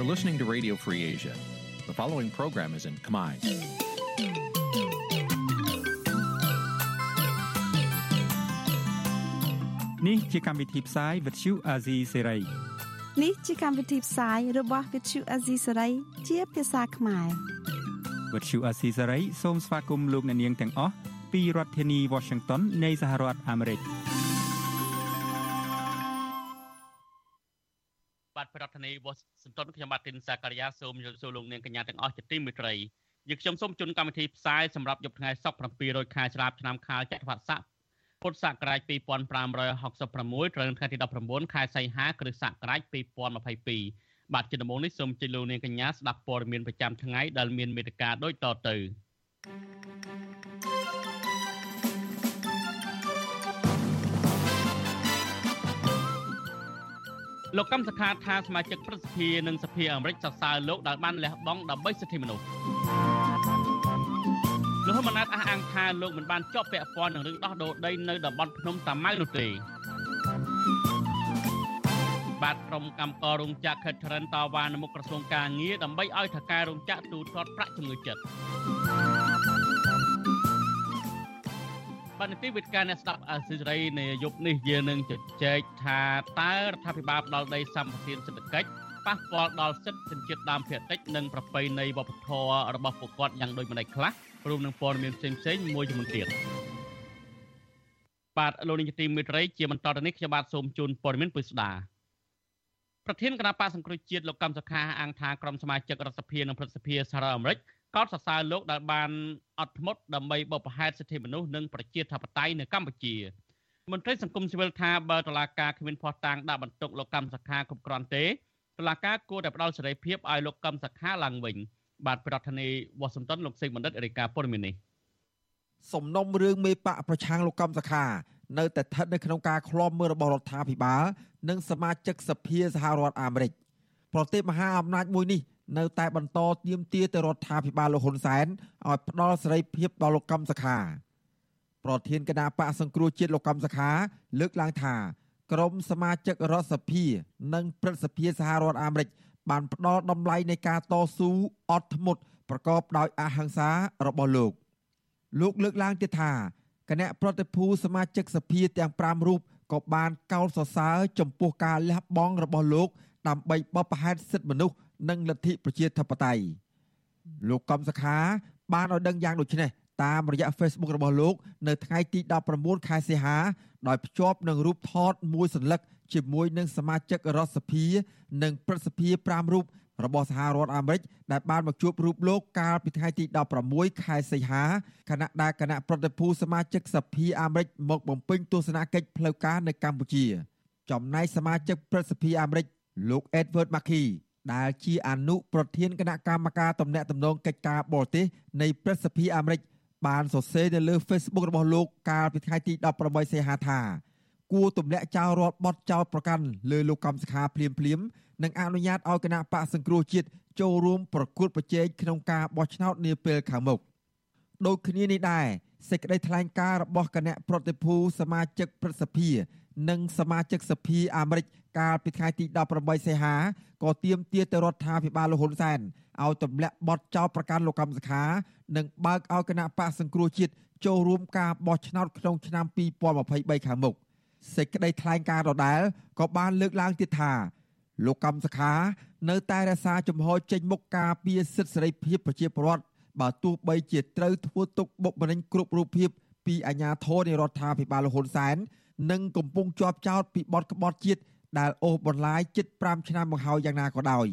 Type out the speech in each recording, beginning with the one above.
You're listening to Radio Free Asia. The following program is in Khmer. Nǐ chi càm bi tiệp xáy vệt chiu a zì sáy. នេះជាកម្មវិធីផ្សាយរបស់ Vithu Azisari ជាភាសាខ្មែរ វត្តឈូអាស៊ីសេរីសូមស្វាគមន៍លោកអ្នកនាងទាំងអស់ពីរដ្ឋធានី Washington នៃសហរដ្ឋអាមេរិក រធានាធិបតីវ៉ាស៊ីនតោនខ្ញុំបាទទីនសាករិយាសូមជម្រាបសួរលោកនាងកញ្ញាទាំងអស់ជាទីមេត្រីយើងខ្ញុំសូមជូនកម្មវិធីផ្សាយសម្រាប់យប់ថ្ងៃសុក្រ700ខែស្រាបឆ្នាំខាលចត្វាស័កពុទ្ធសករាជ2566ត្រូវនៅថ្ងៃទី19ខែសីហាគ្រិស្តសករាជ2022បាទជាដំបូងនេះសូមជម្រាបលោកនាងកញ្ញាស្ដាប់ព័ត៌មានប្រចាំថ្ងៃដែលមានមេត្តាដូចតទៅ លោកកម្មសខាថាសមាជិកព្រឹទ្ធសភានិងសភាអាមេរិកសរសើរលោកដែលបានលះបង់ដើម្បីសិទ្ធិមនុស្សលោកហ៊ុនម៉ាណែតអះអាងថាលោកមិនបានជាប់ពាក់ព័ន្ធនឹងរឿងដោះដូរដីនៅតំបន់ភ្នំតាម៉ៅនោះទេបាទក្រុមកម្មកររោងចក្រខិតថរិនតវ៉ានៅមុខក្រសួងការងារដើម្បីឲ្យថកែរោងចក្រទូទាត់ប្រាក់ជំងឺចិត្ត បាទនីតិវិទ្យាអ្នកស្ដាប់អសិរ័យនៃយប់នេះយើងនឹងជជែកថាតើរដ្ឋាភិបាលផ្ដល់ដីសម្បត្តិសេដ្ឋកិច្ចប៉ះពាល់ដល់សិទ្ធិជនជាតិដើមភាគតិចនិងប្រពៃណីវប្បធម៌របស់ពួកគាត់យ៉ាងដូចម្តេចខ្លះរួមនឹងព័ត៌មានផ្សេងៗមួយចំនួនទៀតបាទលោកនាយកទីមេត្រីជាបន្តទៅនេះខ្ញុំបាទសូមជូនព័ត៌មានពុស្ដាប្រធានគណៈបកសង្គ្រោះជាតិលោកកម្មសខាអង្គថាក្រុមសមាជិករដ្ឋសភានិងព្រឹទ្ធសភាសហរដ្ឋអាមេរិក កោតសរសើរលោកដែលបានអត់ធ្មត់ដើម្បីបបផែតសិទ្ធិមនុស្សនិងប្រជាធិបតេយ្យនៅកម្ពុជាមន្ត្រីសង្គមស៊ីវិលថាបើតឡាការគ្មានភ័ស្តុតាងដាក់បន្ទុកលោកកម្មសខាគ្រប់គ្រាន់ទេតឡាការគួរតែផ្ដល់សេរីភាពឲ្យលោកកម្មសខាឡើងវិញបាទប្រធានាធិបតីវ៉ាស៊ីនតោនលោកសេកបណ្ឌិតរាយការណ៍ព័ត៌មាននេះសំណុំរឿងមេបកប្រឆាំងលោកកម្មសខានៅតែស្ថិតនៅក្នុងការឃ្លាំមើលរបស់រដ្ឋាភិបាលនិងសមាជិកសភាសហរដ្ឋអាមេរិកប្រទេសមហាអំណាចមួយនេះ នៅតែបន្តទាមទារទៅរដ្ឋាភិបាលលោកហ៊ុនសែនឲ្យផ្ដល់សេរីភាពដល់លោកកម្មសខាប្រធានគណៈបកសង្គ្រោះជាតិលោកកម្មសខា លើកឡើងថាក្រមសមាជិករដ្ឋសភា និងព្រឹទ្ធសភាសហរដ្ឋអាមេរិកបានផ្ដល់តម្លៃនៃការតស៊ូអត់ធ្មត់ប្រកបដោយអហិង្សារបស់លោក លោកលើកឡើងទៀតថាគណៈប្រតិភូសមាជិកសភាទាំង5រូបក៏បានកោតសរសើរចំពោះការលះបង់របស់លោក ដើម្បីបបផហេតសិទ្ធិមនុស្ស និងលទ្ធិប្រជាធិបតេយ្យលោកកំសខា បានឲ្យដឹងយ៉ាងដូចនេះតាមរយៈ Facebook របស់លោក នៅថ្ងៃទី19ខែសីហាដោយភ្ជាប់នឹងរូបថតមួយសន្លឹកជាមួយនឹងសមាជិករដ្ឋសភា និងព្រឹទ្ធសភា5រូបរបស់សហរដ្ឋអាមេរិកដែលបានមកជួបរូបលោកកាលពីថ្ងៃទី16ខែសីហាខណៈដែលគណៈប្រតិភូសមាជិកសភាអាមេរិកមកបំពេញទស្សនកិច្ចផ្លូវការនៅកម្ពុជា ចំណែកសមាជិកព្រឹទ្ធសភាអាមេរិកលោក Edward Markey ដែលជាអនុប្រធានគណៈកម្មការទំនាក់ទំនងកិច្ចការបរទេសនៃព្រឹទ្ធសភាអាមេរិកបានសរសេរនៅលើ Facebook របស់លោកកាលពីថ្ងៃទី18សីហាថាគួរទម្លាក់ចោលរាល់បទចោទប្រកាន់លើលោកកំសខាភ្លាមភ្លាមនិងអនុញ្ញាតឲ្យគណៈបកសង្គ្រោះជាតិចូលរួមប្រគល់ប្រជែងក្នុងការបោះឆ្នោតនាពេលខាងមុខដូចគ្នានេះដែរសេចក្តីថ្លែងការណ៍របស់គណៈប្រតិភូសមាជិកព្រឹទ្ធសភានិងសមាជិកសភាអាមេរិកកាលពីថ្ងៃទី18សីហាក៏ទាមទារទៅរដ្ឋាភិបាលលហ៊ុនសែនឲ្យទម្លាក់បទចោទប្រកាន់លោកកម្មសខា និងបើកឲ្យគណៈបកសង្គ្រោះជាតិចូលរួមការបោះឆ្នោតក្នុងឆ្នាំ2023ខាងមុខសេចក្តីថ្លែងការណ៍ដដែលក៏បានលើកឡើងទៀតថាលោកកម្មសខា នៅតែរក្សាជំហរចេញមុខការពារសិទ្ធិសេរីភាពប្រជាពលរដ្ឋបើទោះបីជាត្រូវធ្វើទុកបុកម្នេញគ្រប់រូបភាពពីអាជ្ញាធរនៃរដ្ឋាភិបាលលហ៊ុនសែន និងកំពុងជាប់ចោតពីបទក្បត់ជាតិដែលអូសបន្លាយជិត5ឆ្នាំមកហើយយ៉ាងណាក៏ដោយ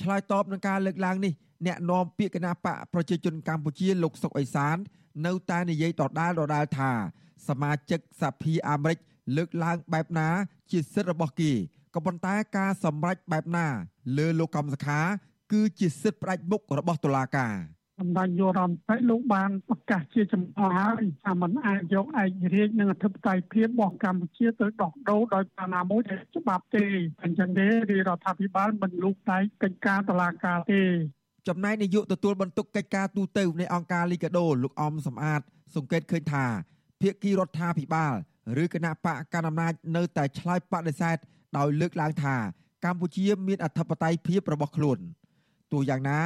ឆ្លើយតបនឹងការលើកឡើងនេះអ្នកនាំពាក្យគណៈបកប្រជាជនកម្ពុជាលោកសុកអេសាន នៅតែនិយាយដដាលដដាលថា សមាជិកសភាអាមេរិកលើកឡើងបែបណាជាសិទ្ធិរបស់គេក៏ប៉ុន្តែការសម្រេចបែបណា លើលោកកម្មសខា គឺជាសិទ្ធិផ្ដាច់មុខរបស់តុលាការ សម្ដេចយោរ៉ាំតេលោកបានប្រកាសជាចំហហើយថាมันអាចយកឯករាជ្យនិងអធិបតេយ្យភាពរបស់កម្ពុជាទៅដោះដូរដោយបាណាមួយដែលច្បាប់ទេអញ្ចឹងទេរដ្ឋាភិបាលមិនលូកដៃកិច្ចការតុលាការទេចំណែកនាយកទទួលបន្ទុកកិច្ចការទូតនៃអង្គការលីកាដូលោកអំសំអាត សង្កេតឃើញថាភាគីរដ្ឋាភិបាល ឬគណៈបកកណ្ដាលអំណាចនៅតែឆ្លើយបដិសេធដោយលើកឡើងថា កម្ពុជាមានអធិបតេយ្យភាពរបស់ខ្លួនទោះយ៉ាងណា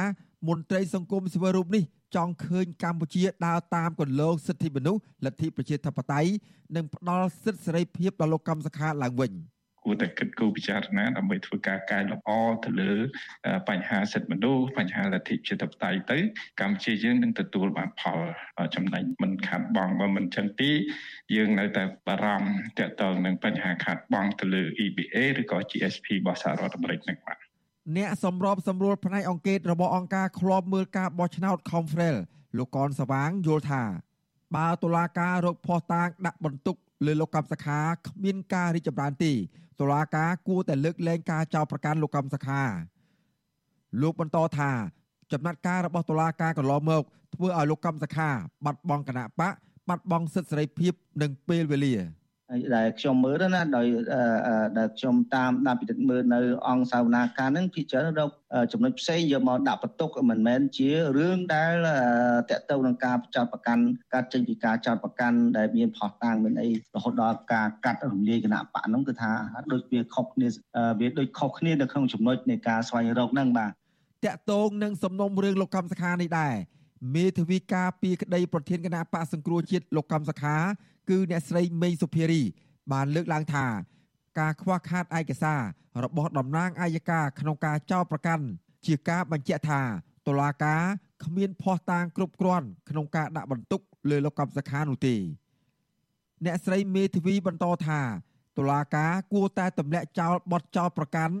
មន្ត្រីសង្គមស៊ីវិលរូបនេះចង់ឃើញកម្ពុជាដើរតាមគន្លងសិទ្ធិមនុស្សលទ្ធិប្រជាធិបតេយ្យនិងផ្ដល់សិទ្ធិសេរីភាពដល់លោកកម្មសខាឡើងវិញ។គួរតែគិតគូរពិចារណាដើម្បីធ្វើការកែលម្អទៅលើបញ្ហាសិទ្ធិមនុស្សបញ្ហាលទ្ធិប្រជាធិបតេយ្យទៅកម្ពុជាយើងនឹងទទួលបានផលចំណេញមិនខាត់បងបើមិនចឹងទីយើងនៅតែបារម្ភទាក់ទងនឹងបញ្ហាខាត់បងទៅលើ EBA ឬក៏ GSP របស់សហរដ្ឋអាមេរិកនឹងបាទ អ្នកសម្របសម្រួលផ្នែកអង្គការរបស់អង្គការឃ្លាំមើលការបោះឆ្នោត Confrel លោកកនសវាងយល់ថា បើតុលាការរកភ័ស្តុតាងដាក់បន្ទុកលើលោកកម្មសខាគ្មានការរីកចម្រើនទេតុលាការគួរតែលើកលែងការចោទប្រកាន់លោកកម្មសខា លោកបន្តថាចំណាត់ការរបស់តុលាការកន្លងមកធ្វើឲ្យលោកកម្មសខា បាត់បង់គណៈបកបាត់បង់សិទ្ធិសេរីភាព និងពេលវេលា ដែលខ្ញុំមើលណាដោយដែលខ្ញុំតាមដានពិនិត្យមើលនៅអង្គសាវនាការហ្នឹងពិចារណារកចំណុចផ្សេងយកមកដាក់បន្ទុកមិនមែនជារឿងដែលតកតទៅនឹងការចោតប្រកាន់ការចេញពីការចោតប្រកាន់ដែលមានផុសតាងមានអីរហូតដល់ការកាត់រំលាយគណៈបកហ្នឹងគឺថាដូចវាខុសគ្នាវាដូចខុសគ្នានៅក្នុងចំណុចនៃការស្វែងរកហ្នឹងបាទតកតងនឹងសំណុំរឿងលោកកម្មសខានេះដែរមេធាវីការពីក្តីប្រធានគណៈបកសង្គ្រោះជាតិលោកកម្មសខា គឺអ្នកស្រីមេងសុភារី បានលើកឡើងថា ការខ្វះខាតឯកសាររបស់តំណាងអัยការក្នុងការចោទប្រកាន់ជាការបញ្ជាក់ថាតុលាការគ្មានភ័ស្តុតាងគ្រប់គ្រាន់ក្នុងការដាក់បន្ទុកលើលោកកម្មសខានោះទេអ្នកស្រីមេធាវីបន្តថាតុលាការគួរតែទម្លាក់ចោលបទចោទប្រកាន់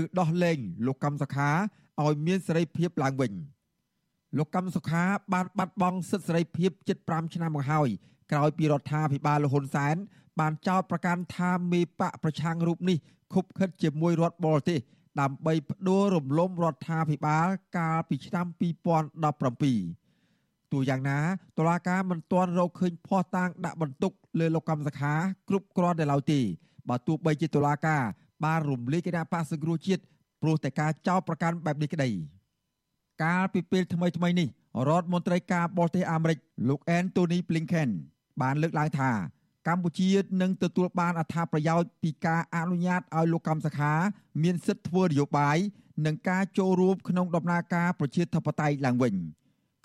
ឬដោះលែងលោកកម្មសខាឲ្យមានសេរីភាពឡើងវិញលោកកម្មសុខាបានបាត់បង់សិទ្ធិសេរីភាពជិត5ឆ្នាំមកហើយ ក្រោយពីរដ្ឋាភិបាលលហ៊ុនសែនបានចោទប្រកាន់ថាមេបកប្រឆាំងរូបនេះខុបខិតជាមួយរដ្ឋបរទេសដើម្បីផ្ដួលរំលំរដ្ឋាភិបាលកាលពីឆ្នាំ2017ទោះយ៉ាងណាតុលាការមិនទាន់រកឃើញភ័ស្តុតាងដាក់បន្ទុកលើលោកកម្មសខាគ្រប់គ្រាន់នៅឡើយទេបើទោះបីជាតុលាការបានរំលាយគណៈបក្សសង្គ្រោះជាតិព្រោះតែការចោទប្រកាន់បែបនេះក្តីកាលពីពេលថ្មីៗនេះរដ្ឋមន្ត្រីការបរទេសអាមេរិកលោក Anthony Blinken បាន លើកឡើងថា កម្ពុជានឹងទទួលបានអត្ថប្រយោជន៍ពីការអនុញ្ញាតឲ្យលោកកម្មសខា មានសិទ្ធិធ្វើនយោបាយនិងការចូលរួមក្នុងដំណើរការប្រជាធិបតេយ្យឡើងវិញ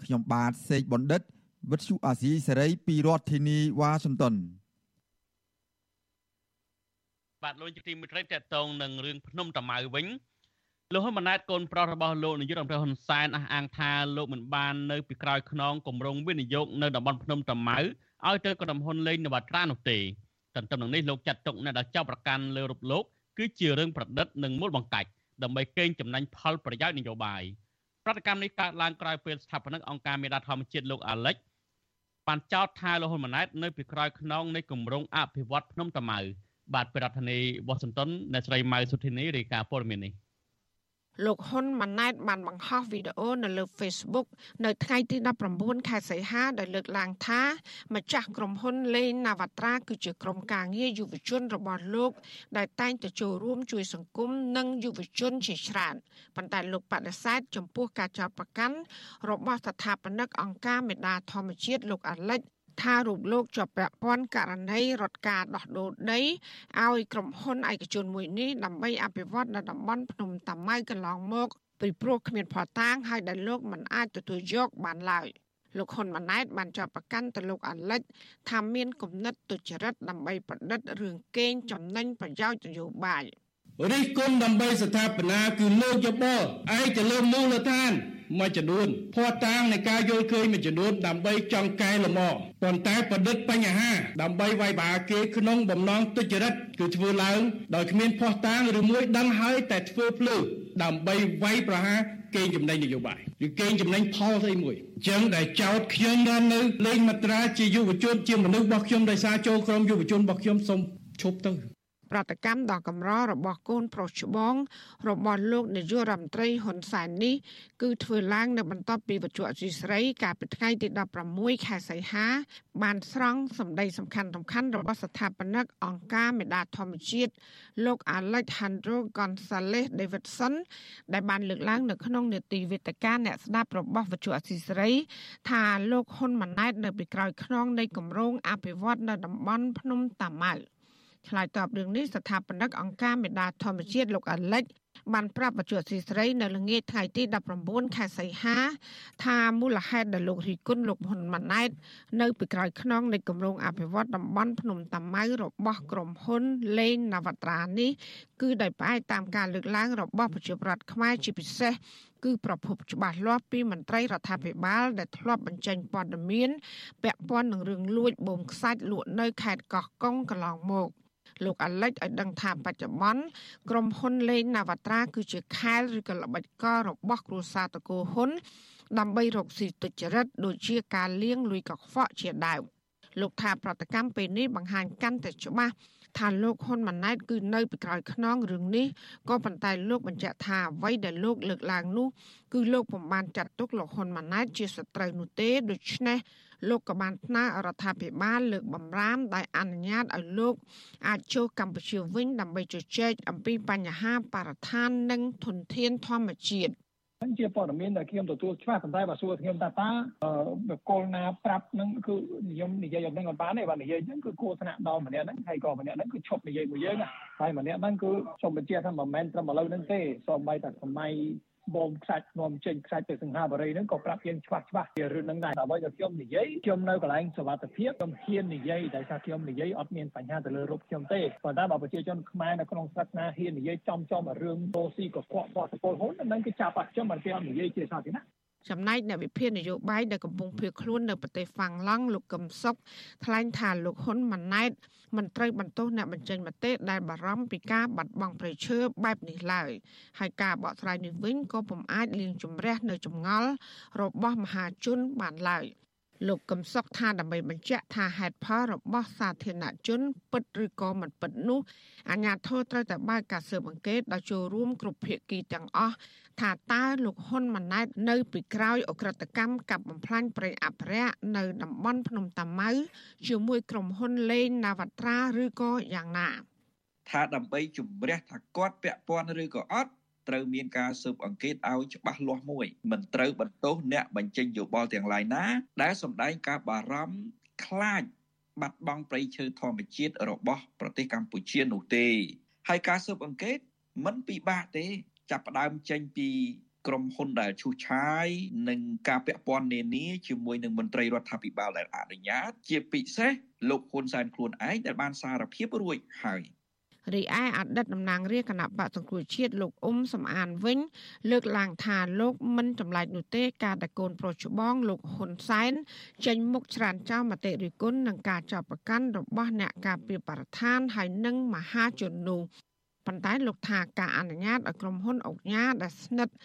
ខ្ញុំបាទសេកបណ្ឌិតវិទ្យុអាស៊ីសេរីពីរដ្ឋធានីវ៉ាស៊ីនតោនបាទលោកជាទីមិត្តរីតតងនឹងរឿងភ្នំតាម៉ៅវិញលោកហ៊ុនម៉ាណែតកូនប្រុសរបស់លោកនាយករដ្ឋមន្ត្រីហ៊ុនសែនអះអាងថាលោកមិនបាននៅពីក្រោយខ្នងគម្រោងវិនិយោគនៅតំបន់ភ្នំតាម៉ៅ ឲ្យទៅក្រុមហ៊ុនលេងនវត្រានោះទេទន្ទឹមនឹងនេះលោកចាត់ទុកអ្នកដែលចាប់ប្រកាន់លើរូបលោកគឺជារឿងប្រឌិតនិងមូលបង្កាច់ដើម្បីកេងចំណេញផលប្រយោជន៍នយោបាយប្រតិកម្មនេះកើតឡើងក្រោយពេលស្ថាបនិកអង្គការមេដាធម្មជាតិលោកអាលិចបានចោទថាលោកហ៊ុនម៉ាណែតនៅពីក្រោយខ្នងនៃគម្រោងអភិវឌ្ឍភ្នំតាម៉ៅបាទប្រធានាធិបតីវ៉ាស៊ីនតោនអ្នកស្រីម៉ៅសុធីនីរាយការណ៍ព័ត៌មាននេះ លោកហ៊ុនម៉ាណែតបានបង្ហោះវីដេអូនៅលើ Facebook នៅថ្ងៃទី19ខែសីហាដែលលើកឡើងថាម្ចាស់ក្រុមហ៊ុនលេងណាវត្រាគឺជាក្រុមការងារយុវជនរបស់លោក ដែលតែងទៅចូលរួមជួយសង្គមនិងយុវជនជាច្រើនប៉ុន្តែលោកបដិសេធចំពោះការចោទប្រកាន់របស់ស្ថាបនិកអង្គការមេដាធម្មជាតិលោកអាលិច ថារូបលោកជាប់ពាក់ព័ន្ធករណីរត់ការដោះដូរដីឲ្យក្រុមហ៊ុនឯកជនមួយនេះដើម្បីអភិវឌ្ឍនៅតំបន់ភ្នំតាម៉ៅកន្លងមកពីព្រោះគ្មានផតាងហើយដែលលោកមិនអាចទទួលយកបានឡើយលោកហ៊ុនម៉ាណែតបានចាប់ប្រកាន់ទៅលោកអាលិចថាមានគំនិតទុច្ចរិតដើម្បីប្រឌិតរឿងកេងចំណេញប្រយោជន៍នយោបាយ រិះគន់ដើម្បីស្ថាបនាគឺលោកយបឯងទៅលើមូលដ្ឋានមួយចំនួនភ័ស្តុតាងនៃការយល់ឃើញមួយចំនួនដើម្បីចង់កែលម្អប៉ុន្តែប្រឌិតបញ្ហាដើម្បីវាយបាគេក្នុងបំណងទុច្ចរិតគឺធ្វើឡើងដោយគ្មានភ័ស្តុតាងឬមួយដឹងហើយតែធ្វើភ្លឺដើម្បីវាយប្រហារកេងចំណេញនយោបាយឬកេងចំណេញផលស្អីមួយអញ្ចឹងដែលចោតខ្ញុំរស់នៅលេងមត្រាជាយុវជនជាមនុស្សរបស់ខ្ញុំដោយសារចូលក្រុមយុវជនរបស់ខ្ញុំសូមឈប់ទៅ ប្រតិកម្មដ៏កម្ររបស់កូនប្រុសច្បងរបស់លោកនាយករដ្ឋមន្ត្រីហ៊ុនសែននេះគឺធ្វើឡើងនៅបន្ទាប់ពីវត្ថុអសីស្រីកាលពីថ្ងៃទី16ខែសីហា បានស្រង់សម្ដីសំខាន់សំខាន់របស់ស្ថាបនិកអង្គការមេដាធម្មជាតិលោក Alejandro Gonzalez Davidson ដែលបានលើកឡើងនៅក្នុងនេតិវេទិកាអ្នកស្ដាប់របស់វត្ថុអសីស្រី ថាលោកហ៊ុនម៉ាណែតនៅពីក្រោយខ្នងនៃគម្រោងអភិវឌ្ឍនៅតំបន់ភ្នំតាម៉ៅ ឆ្លើយតបរឿងនេះស្ថាបនិកអង្គការមេដាធម្មជាតិលោកអាលិចបានប្រាប់បច្ចុប្បន្នស៊ីស្រីនៅល្ងាចថ្ងៃទី19ខែសីហាថាមូលហេតុដែលលោករីគុណលោកហ៊ុនម៉ាណែតនៅពីក្រោយខ្នងនៃគម្រោងអភិវឌ្ឍតំបន់ភ្នំតាម៉ៅរបស់ក្រុមហ៊ុនលេងនវត្រានេះគឺដោយផ្អែកតាមការលើកឡើងរបស់ប្រជាប្រដ្ឋខ្មែរជាពិសេសគឺប្រភពច្បាស់លាស់ពីមន្ត្រីរដ្ឋាភិបាលដែលធ្លាប់បញ្ចេញព័ត៌មានពាក់ព័ន្ធនឹងរឿងលួចបូមខ្សាច់លក់នៅខេត្តកោះកុងកន្លងមក។ លោកអាលិចឲ្យដឹងថាបច្ចុប្បន្នក្រុមហ៊ុនលេងនាវត្រាគឺជាខែលឬក៏ល្បិចកលរបស់គ្រួសារតកូហ៊ុនដើម្បីរកស៊ីទុច្ចរិតដូចជាការលាងលុយកខ្វក់ជាដើមលោកថាប្រតិកម្មពេលនេះបង្ហាញកាន់តែច្បាស់ថាលោកហ៊ុនម៉ាណែតគឺនៅពីក្រោយខ្នងរឿងនេះក៏ប៉ុន្តែលោកបញ្ជាក់ថាអ្វីដែលលោកលើកឡើងនោះគឺលោកពុំបានចាត់ទុកលោកហ៊ុនម៉ាណែតជាសត្រូវនោះទេដូច្នេះ លោកក៏បានស្នើរដ្ឋាភិបាលលើកបំរាមដោយអនុញ្ញាតឲ្យលោកអាចចូលកម្ពុជាវិញដើម្បីជជែកអំពីបញ្ហាបរិស្ថាននិងធនធានធម្មជាតិនឹងជាព័ត៌មានដែលខ្ញុំទទួលច្បាស់ប៉ុន្តែបើសួរខ្ញុំថាតើបកគលណាប្រាប់នឹងគឺនិយមនិយាយអត់នឹងអត់បានទេបើនិយាយហ្នឹងគឺគួរថ្នាក់ដល់ម្នាក់ហ្នឹងហើយក៏ម្នាក់ហ្នឹងគឺឈប់និយាយមួយយើងហើយម្នាក់ហ្នឹងគឺសូមបញ្ជាក់ថាមិនមែនត្រឹមឥឡូវហ្នឹងទេសូម្បីតែសម័យ បងខ្សាច់នាំចេញខ្សាច់ទៅសង្ហាបរិយហ្នឹងក៏ប្រាប់យើងច្បាស់ច្បាស់ពីរឿងហ្នឹងដែរដើម្បីឲ្យខ្ញុំនិយាយខ្ញុំនៅកន្លែងសវត្ថភាពខ្ញុំហ៊ាននិយាយដោយសារខ្ញុំនិយាយអត់មានបញ្ហាទៅលើរូបខ្ញុំទេប៉ុន្តែបើប្រជាជនខ្មែរនៅក្នុងស្រុកណាហ៊ាននិយាយចំចំរឿងតូស៊ីកខ្វក់បោះសពលហ៊ុនហ្នឹងគឺចាប់អត់ខ្ញុំមិនគេអត់និយាយជាសាធារណៈ ចំណែកអ្នកវិភាគនយោបាយដែលកំពុងភៀសខ្លួននៅប្រទេសហ្វាំងឡង់លោកកឹមសុខថ្លែងថាលោកហ៊ុនម៉ាណែតមិនត្រូវបន្ទោសអ្នកបញ្ចេញមតិដែលបារម្ភពីការបាត់បង់ប្រជើបែបនេះឡើយហើយការបកស្រាយនេះវិញក៏ពុំអាចលៀងជំរះនៅចម្ងល់របស់មហាជនបានឡើយ លោកកឹមសុខថាដើម្បីបញ្ជាក់ថាហេតុផលរបស់សាធារណជន ពិតឬក៏មិនពិតនោះអាជ្ញាធរត្រូវតែបើកការស៊ើបអង្កេតដោយចូលរួមគ្រប់ភាគីទាំងអស់ថាតើលោកហ៊ុនម៉ាណែតនៅពីក្រោយអក្រិតកម្មកាប់បំផ្លាញប្រៃអភិរក្សនៅតំបន់ភ្នំតាម៉ៅជាមួយក្រុមហ៊ុនលេងណាវត្រាឬក៏យ៉ាងណា ថាដើម្បីជំរះថាគាត់ពាក់ព័ន្ធឬក៏អត់ ត្រូវមានការស៊ើបអង្កេតឲ្យច្បាស់លាស់មួយមិនត្រូវបន្ទោសអ្នកបញ្ចេញយោបល់ទាំងឡាយណា ដែលសម្ដែងការបារម្ភខ្លាចបាត់បង់ប្រៃឈើធម្មជាតិរបស់ប្រទេសកម្ពុជានោះទេហើយការស៊ើបអង្កេតមិនពិបាកទេចាប់ផ្ដើមចេញពីក្រុមហ៊ុនដែលឈូសឆាយនិងការពាក់ព័ន្ធនានាជាមួយនឹងមន្ត្រីរដ្ឋាភិបាលដែលអនុញ្ញាត ជាពិសេសលោកហ៊ុនសែនខ្លួនឯងដែលបានសារភាពរួចហើយ រីឯអតីតតំណាងរាជគណៈបកសង្គ្រោះជាតិលោកអ៊ុំសំអានវិញ លើកឡើងថាលោកមិនចម្លែកនោះទេការតកូនប្រុសច្បងលោកហ៊ុនសែនចេញមុខច្រានចោលមតិរិះគន់នឹងការចាប់ប្រកាន់របស់អ្នកការពារបរិស្ថានហើយនិងមហាជននោះប៉ុន្តែលោកថាការអនុញ្ញាតឲ្យក្រុមហ៊ុនអុកញ៉ាដែលស្និទ្ធ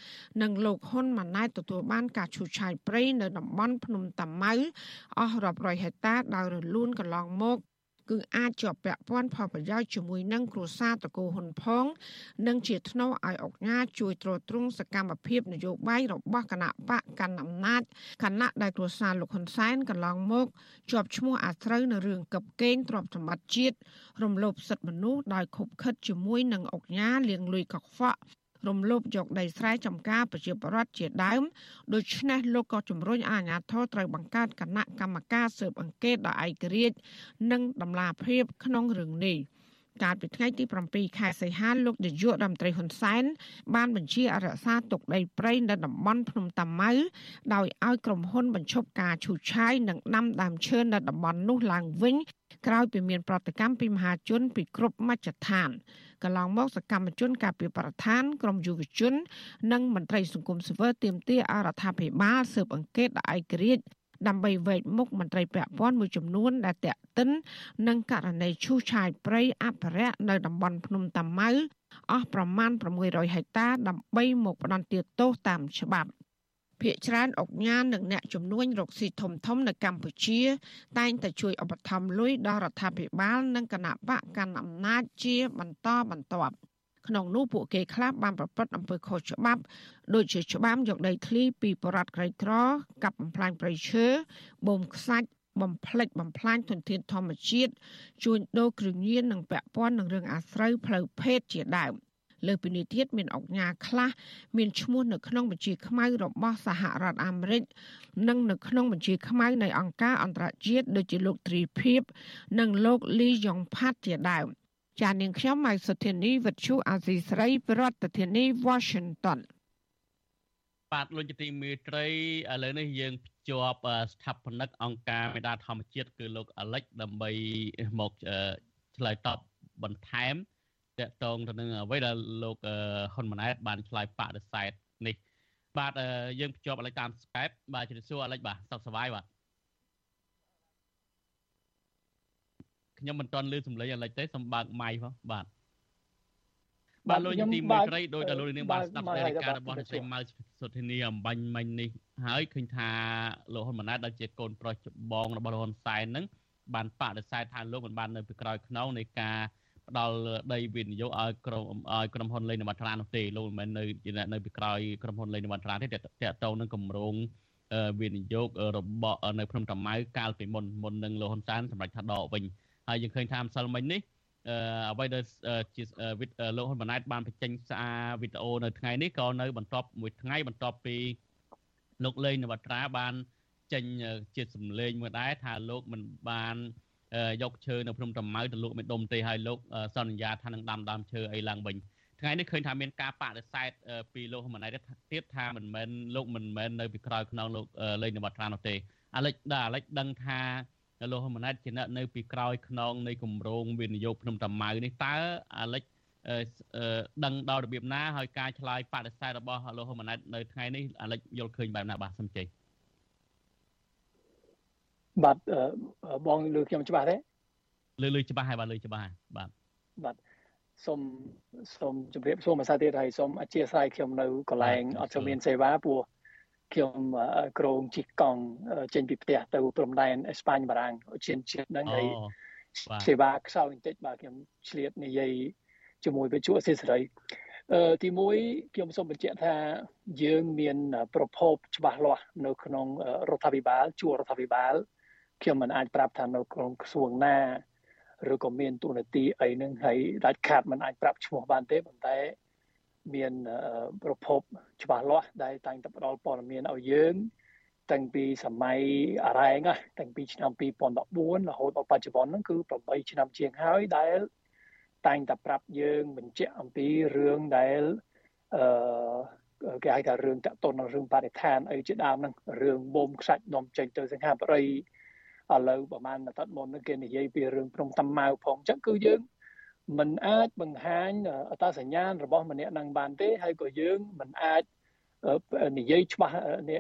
នឹងលោកហ៊ុនម៉ាណែតទទួលបានការឈូសឆាយព្រៃនៅតំបន់ភ្នំតាម៉ៅអស់រាប់រយហិកតាដោយរលូនកន្លងមក គឺអាចជាប់ពាក់ព័ន្ធផលប្រយោជន៍ជាមួយនឹងគ្រួសារតកូហ៊ុនផង និងជាថ្នូរឲ្យអុកញ៉ាជួយទ្រទ្រង់សកម្មភាពនយោបាយរបស់គណៈបកកណ្ដាលអំណាចគណៈដែលគ្រួសារលោកហ៊ុនសែនកន្លងមកជាប់ឈ្មោះអាស្រូវនៅរឿងកឹបកេងទ្រព្យសម្បត្តិជាតិរំលោភសិទ្ធិមនុស្សដោយខុបខិតជាមួយនឹងអុកញ៉ាលៀងលួយកខ្វក់ រំលោភយកដីស្រែចម្ការប្រជាពលរដ្ឋជាដើមដូច្នេះលោកក៏ជំរុញអាជ្ញាធរត្រូវបង្កើតគណៈកម្មការស៊ើបអង្កេតដោយឯករាជ្យនិងដំណាភាពក្នុងរឿងនេះកាលពីថ្ងៃទី7ខែសីហាលោកនាយករដ្ឋមន្ត្រីហ៊ុនសែនបានបញ្ជាអរក្សាទុកដីព្រៃនៅតំបន់ភ្នំតាម៉ៅដោយឲ្យក្រុមហ៊ុនបញ្ឈប់ការឈូសឆាយនិងដាំដើមឈើនៅតំបន់នោះឡើងវិញ ក្រោយពីមានប្រតិកម្មពីមហាជនពីគ្រប់មជ្ឈដ្ឋានកន្លងមកសកម្មជនការពីប្រធានក្រមយុវជន និងមន្ត្រីសង្គមស៊ីវិលទាមទារអរដ្ឋាភិបាលស៊ើបអង្កេតដោយឯករាជ្យដើម្បីវែកមុខមន្ត្រីពាក់ព័ន្ធមួយចំនួនដែលតាក់ទិននឹងករណីឈូសឆាយព្រៃអភិរក្សនៅតំបន់ភ្នំតាម៉ៅអស់ប្រមាណ600ហិកតាដើម្បីមកផ្ដន្ទាទោសតាមច្បាប់ ភាគច្រើនអុកញ៉ាននិងអ្នកជំនួញរកស៊ីធំធំនៅកម្ពុជា តែងតែជួយឧបត្ថម្ភលុយដល់រដ្ឋាភិបាលនិងគណៈបកកាន់អំណាចជាបន្តបន្ទាប់ក្នុងនោះពួកគេខ្លះបានប្រព្រឹត្តអំពើខុសច្បាប់ដូចជាច្បាមយកដីធ្លីពីបរដ្ឋក្រីក្រកាប់បំផ្លាញព្រៃឈើបូមខ្សាច់បំផ្លិចបំផ្លាញធនធានធម្មជាតិជួញដូរគ្រឿងញៀននិងពាក់ព័ន្ធនឹងរឿងអាស្រូវផ្លូវភេទជាដើម លើពីនេះទៀតមានអង្គការខ្លះមានឈ្មោះនៅក្នុងបញ្ជីខ្មៅរបស់សហរដ្ឋអាមេរិកនិងនៅក្នុងបញ្ជីខ្មៅនៃអង្គការអន្តរជាតិដូចជាលោកទ្រីភិបនិងលោកលីយ៉ុងផាត់ជាដើមចានាងខ្ញុំម៉ៃសុធានីវិទ្យុអាស៊ីស្រីប្រធានាធិបតី Washington បាទលោកជាទីមេត្រីឥឡូវនេះយើងភ្ជាប់ស្ថាបនិកអង្គការមេដាធម្មជាតិគឺលោកអាលិចដើម្បីមកឆ្លើយតបបន្ថែម តកតងទៅនឹងអ្វីដែលលោកហ៊ុនម៉ាណែតបានឆ្លើយបដិសេធនេះ បាទយើងភ្ជាប់អាលិចតាម Skype បាទជម្រាបសួរអាលិចបាទសុខសប្បាយបាទខ្ញុំមិនទាន់ឮសំឡេងអាលិចទេសូមបើកម៉ៃផងបាទបាទលោកទីមេត្រីដោយតែលោកនាងបានស្ដាប់សេចក្តីរាយការណ៍របស់អ្នកស្រីម៉ៅសុធានីអំបញ្ញមិញនេះហើយឃើញថាលោកហ៊ុនម៉ាណែតដែលជាកូនប្រុសច្បងរបស់លោកហ៊ុនសែននឹងបានបដិសេធថាលោកមិនបាននៅពីក្រោយខ្នងនៃការ ផ្ដល់ដីវិនិយោគឲ្យក្រុមឲ្យក្រុមហ៊ុនលេងនវត្រានោះទេលោកមិនមែននៅជានៅពីក្រោយក្រុមហ៊ុនលេងនវត្រាទេតកតងនឹងគម្រោងវិនិយោគរបស់នៅភ្នំតាម៉ៅកាលពីមុនមុននឹងលោកហ៊ុនសែនសម្រាប់ថាដកវិញហើយយើងឃើញថាម្សិលមិញនេះអ្វីដែលជាលោកហ៊ុនម៉ាណែតបានបញ្ចេញសារវីដេអូនៅថ្ងៃនេះក៏នៅបន្ទាប់មួយថ្ងៃបន្ទាប់ពីលោកលេងនវត្រាបានចេញជាសម្លេងមួយដែរថាលោកមិនបាន យកឈើនៅភ្នំតាម៉ៅទៅលក់មេដុំទេហើយលោកសន្យាថានឹងដាំដើមឈើអីឡើងវិញថ្ងៃនេះឃើញថាមានការបដិសេធពីលោកហ៊ុនម៉ាណែតទៀតថាមិនមែនលោកមិនមែននៅពីក្រោយខ្នងលោកលេងនវត្រានោះទេអាលិចដល់អាលិចដឹងថាលោកហ៊ុនម៉ាណែតជាអ្នកនៅពីក្រោយខ្នងនៃគម្រោងវិនិយោគភ្នំតាម៉ៅនេះតើអាលិចដឹងដល់របៀបណាហើយការឆ្លើយបដិសេធរបស់លោកហ៊ុនម៉ាណែតនៅថ្ងៃនេះអាលិចយល់ឃើញបែបណាបាទសូមជ័យ បាទបងលើខ្ញុំច្បាស់ទេលើលើច្បាស់ហើយបាទលើច្បាស់ហើយបាទបាទសូមសូមជម្រាបសួរមួយសារទៀតហើយសូមអធិស្ឋានខ្ញុំនៅកន្លែងអត់សូវមានសេវាព្រោះខ្ញុំក្រងជិះកង់ចេញពីផ្ទះទៅព្រំដែនអេស្ប៉ាញបារាំងជិនជាតិហ្នឹងហើយសេវាខ្សោយបន្តិចបាទខ្ញុំឆ្លៀតនិយាយជាមួយវិទ្យុអសេសរីអឺទី1ខ្ញុំសូមបញ្ជាក់ថាយើងមានប្រភពច្បាស់លាស់នៅក្នុងរដ្ឋាភិបាលជួររដ្ឋាភិបាល ខ្ញុំមិនអាចប្រាប់ថានៅក្នុងក្រសួងណាឬក៏មានទូនាទីអីហ្នឹងហើយដាច់ខាតមិនអាចប្រាប់ឈ្មោះបានទេប៉ុន្តែមានប្រភពច្បាស់លាស់ដែលតែងតែផ្ដល់ព័ត៌មានឲ្យយើង តាំងពីសម័យអរ៉ែងតាំងពីឆ្នាំ2014រហូតដល់បច្ចុប្បន្នហ្នឹងគឺ8ឆ្នាំជាងហើយដែលតែងតែប្រាប់យើងបញ្ជាក់អំពីរឿងដែលអឺគេហៅថារឿងតកតនរឿងបរិស្ថានអីជាដើមហ្នឹងរឿងបូមខ្សាច់នាំចេញទៅសង្ហាបរិយ ឥឡូវប្រហែលអាទិត្យមុនហ្នឹងគេនិយាយពីរឿងព្រំតាម៉ៅផងអញ្ចឹងគឺយើងមិនអាចបង្ហាញអត្តសញ្ញាណរបស់ម្នាក់នឹងបានទេហើយក៏យើងមិនអាចនិយាយច្បាស់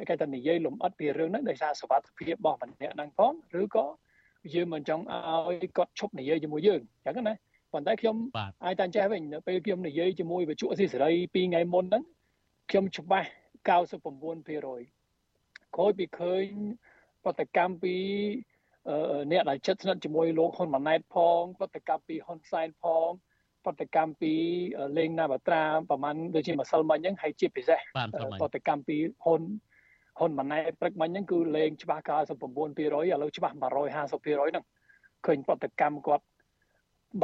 គេថានិយាយលំអិតពីរឿងហ្នឹងដោយសារសវត្ថភាពរបស់ម្នាក់ហ្នឹងផងឬក៏យើងមិនចង់ឲ្យគាត់ឈប់និយាយជាមួយយើងអញ្ចឹងណាប៉ុន្តែខ្ញុំអាចតែចេះវិញពេលខ្ញុំនិយាយជាមួយវិទ្យុអស៊ីសេរី2ថ្ងៃមុនហ្នឹងខ្ញុំច្បាស់99%ក្រោយពីឃើញប្រតិកម្មពី អ្នកដែលចិត្តស្និទ្ធជាមួយលោកហ៊ុនម៉ាណែតផងប្រតិកម្មពីហ៊ុនសែនផងប្រតិកម្មពីលេងណាបាត្រាប្រហែលដូចជាម្សិលមិញហ្នឹងហើយជាពិសេសប្រតិកម្មពីហ៊ុនហ៊ុនម៉ាណែតព្រឹកមិញហ្នឹងគឺលេងច្បាស់99%ឥឡូវច្បាស់150%ហ្នឹងឃើញប្រតិកម្មគាត់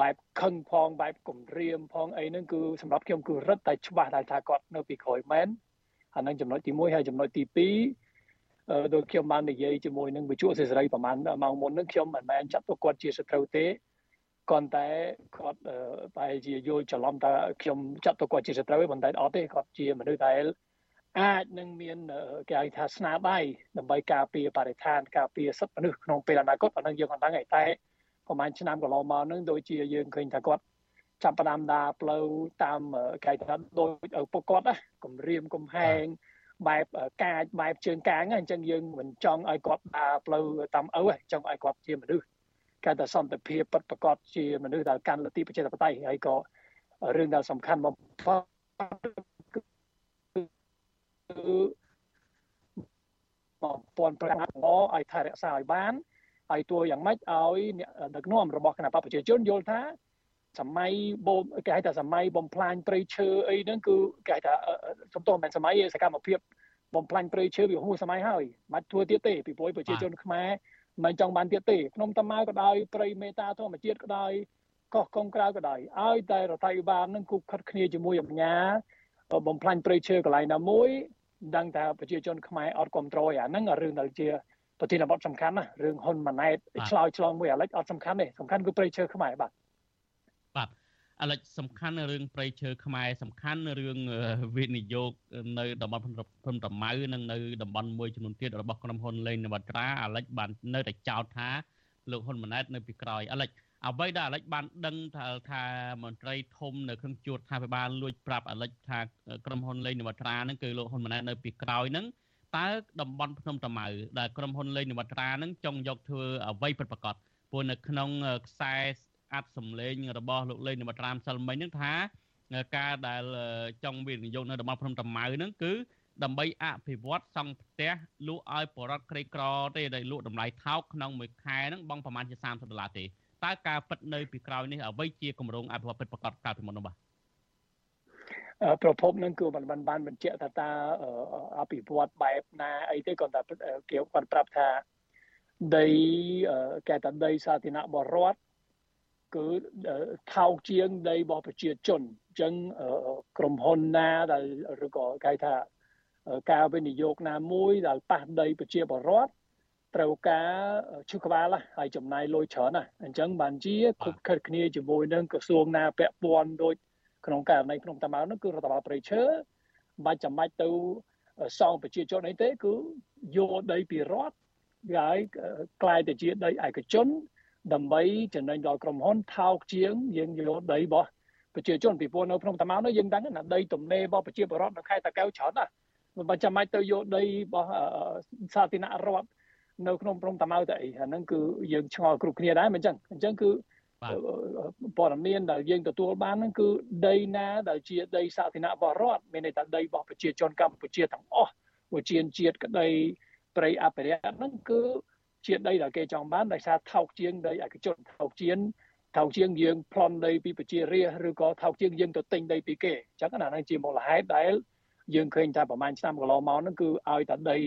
បែបខឹងផងបែបគំរាមផងអីហ្នឹងគឺសម្រាប់ខ្ញុំគឺរឹតតែច្បាស់ដែលថាគាត់នៅពីក្រោយមែនអាហ្នឹងចំណុចទី1ហើយចំណុចទី2 ដោយខ្ញុំបាននិយាយជាមួយនឹងវិទ្យុសេរីប្រហែលម៉ោងមុននឹងខ្ញុំមិនមែនចាត់ទុកគាត់ជាសត្រូវទេគ្រាន់តែគាត់បែរជាយល់ច្រឡំថាខ្ញុំចាត់ទុកគាត់ជាសត្រូវទេប៉ុន្តែអត់ទេគាត់ជាមនុស្សដែលអាចនឹងមានគេហៅថាស្នាដៃដើម្បីការពារបរិស្ថានការពារសិទ្ធិមនុស្សក្នុងពេលអនាគតអានឹងយើងមិនដឹងទេតែប្រហែលឆ្នាំកន្លងមកនឹងដូចជាយើងឃើញថាគាត់ចាប់ផ្ដើមដើរផ្លូវតាមគេថាដូចឪពុកគាត់ណាគម្រាមកំហែង បែបកាចបែបជើងកាងអញ្ចឹងយើងមិនចង់ឲ្យគាត់ដើរផ្លូវតាមឪចង់ឲ្យគាត់ជាមនុស្សគេតែសន្តិភាពពិតប្រកបជាមនុស្សដែលកាន់លទ្ធិប្រជាធិបតេយ្យហើយក៏រឿងដែលសំខាន់បំផុតគឺបំពន់ប្រាក់ល្អឲ្យថែរក្សាឲ្យបានហើយទួយ៉ាងម៉េចឲ្យអ្នកដឹកនាំរបស់គណៈបព្វប្រជាជនយល់ថា សម័យបូមគេហៅថាសម័យបំផ្លាញព្រៃឈើអីហ្នឹងគឺគេហៅថាសំទោសមិនសម័យសកម្មភាពបំផ្លាញព្រៃឈើវាហួសសម័យហើយមិនធ្វើទៀតទេពីព្រោះប្រជាជនខ្មែរមិនចង់បានទៀតទេក្នុងតាម៉ៅក៏ដោយព្រៃមេតាធម្មជាតិក៏ដោយកោះកុងក្រៅក៏ដោយឲ្យតែរដ្ឋាភិបាលនឹងគូខិតគ្នាជាមួយអាជ្ញាបំផ្លាញព្រៃឈើកន្លែងណាមួយដឹងថាប្រជាជនខ្មែរអត់គ្រប់គ្រងអាហ្នឹងរឿងដែលជាប្រធានបទសំខាន់ណារឿងហ៊ុនម៉ាណែតឆ្លោយឆ្លងមួយអាឡិចអត់សំខាន់ទេសំខាន់គឺព្រៃឈើខ្មែរបាទ បាទអលិចសំខាន់រឿងប្រៃឈើខ្មែរសំខាន់រឿងវិនិយោគនៅតំបន់ព្រំប្រម៉ៅនិងនៅតំបន់មួយចំនួនទៀតរបស់ក្រុមហ៊ុនលេងនវត្រាអលិចបាននៅតែចោទថាលោកហ៊ុនម៉ាណែតនៅពីក្រោយអលិចអ្វីដែលអាលិចបានដឹងថាថាមន្ត្រីធំនៅក្នុងជួរថាពិបាលលួចប្រាប់អាលិចថាក្រុមហ៊ុនលេងនវត្រាហ្នឹងគឺលោកហ៊ុនម៉ាណែតនៅពីក្រោយហ្នឹងតើតំបន់ភ្នំតាម៉ៅដែលក្រុមហ៊ុនលេងនវត្រាហ្នឹងចង់យកធ្វើអ្វីពិតប្រាកដព្រោះនៅក្នុងខ្សែ អាត់សំលេងរបស់លោកលេងនវត្រាមសិលមិញហ្នឹងថាការដែលចង់វិនិយោគនៅតំបន់ភ្នំតាម៉ៅហ្នឹងគឺដើម្បីអភិវឌ្ឍសង់ផ្ទះលក់ឲ្យបរិវត្តក្រីក្រទេដែលលក់តម្លៃថោកក្នុងមួយខែហ្នឹងបងប្រហែលជា30ដុល្លារទេតើការពិតនៅពីក្រោយនេះអ្វីជាគម្រោងអភិវឌ្ឍពិតប្រាកដកាលពីមុននោះបាទប្រភពនឹងគឺมันបានបានបញ្ជាក់ថាតើអភិវឌ្ឍបែបណាអីទេគាត់តែគេគាត់ប្រាប់ថាដីគេថាដីសាធារណៈបរដ្ឋ គឺថោកជាងដីរបស់ប្រជាជនអញ្ចឹងក្រុមហ៊ុនណាដែលឬក៏គេថាការវិនិយោគណាមួយដែលប៉ះដីប្រជាពលរដ្ឋត្រូវការឈឺក្បាលហើយចំណាយលុយច្រើនណាអញ្ចឹងបានជាគប់ខិតគ្នាជាមួយនឹងក្រសួងណាពាក់ព័ន្ធដូចក្នុងករណីក្នុងតាម៉ៅនោះគឺរដ្ឋបាលប្រៃឈើបាច់ចាំបាច់ទៅសងប្រជាជនអីទេគឺយកដីពីរដ្ឋហើយក្លាយទៅជាដីឯកជន ដើម្បីចំណេញដល់ក្រុមហ៊ុនថោកជាងយើងយកដីរបស់ប្រជាជនពីព្រោះនៅក្នុងតាម៉ៅនោះយើងដឹងណាដីទំនេររបស់ប្រជាពលរដ្ឋនៅខេត្តតាកែវច្រើនណាមិនបាច់ចាំបាច់ទៅយកដីរបស់សាធារណរដ្ឋនៅក្នុងព្រំតាម៉ៅទៅអីអាហ្នឹងគឺយើងឆ្ងល់គ្រប់គ្នាដែរមិនអញ្ចឹងអញ្ចឹងគឺព័ត៌មានដែលយើងទទួលបានហ្នឹងគឺដីណាដែលជាដីសាធារណៈរបស់រដ្ឋមានន័យថាដីរបស់ប្រជាជនកម្ពុជាទាំងអស់វិជាជាតិក្តីប្រៃអភិរក្សហ្នឹងគឺ ជាដីដែលគេចង់បានដោយសារថោកជាងដីឯកជនថោកជាងថោកជាងយើងប្លន់ដីពីប្រជារាស្ត្រឬក៏ថោកជាងយើងទៅទិញដីពីគេអញ្ចឹងអាហ្នឹងជាមូលហេតុដែលយើងឃើញថាប្រហែលឆ្នាំកន្លងមកហ្នឹងគឺឲ្យតែដី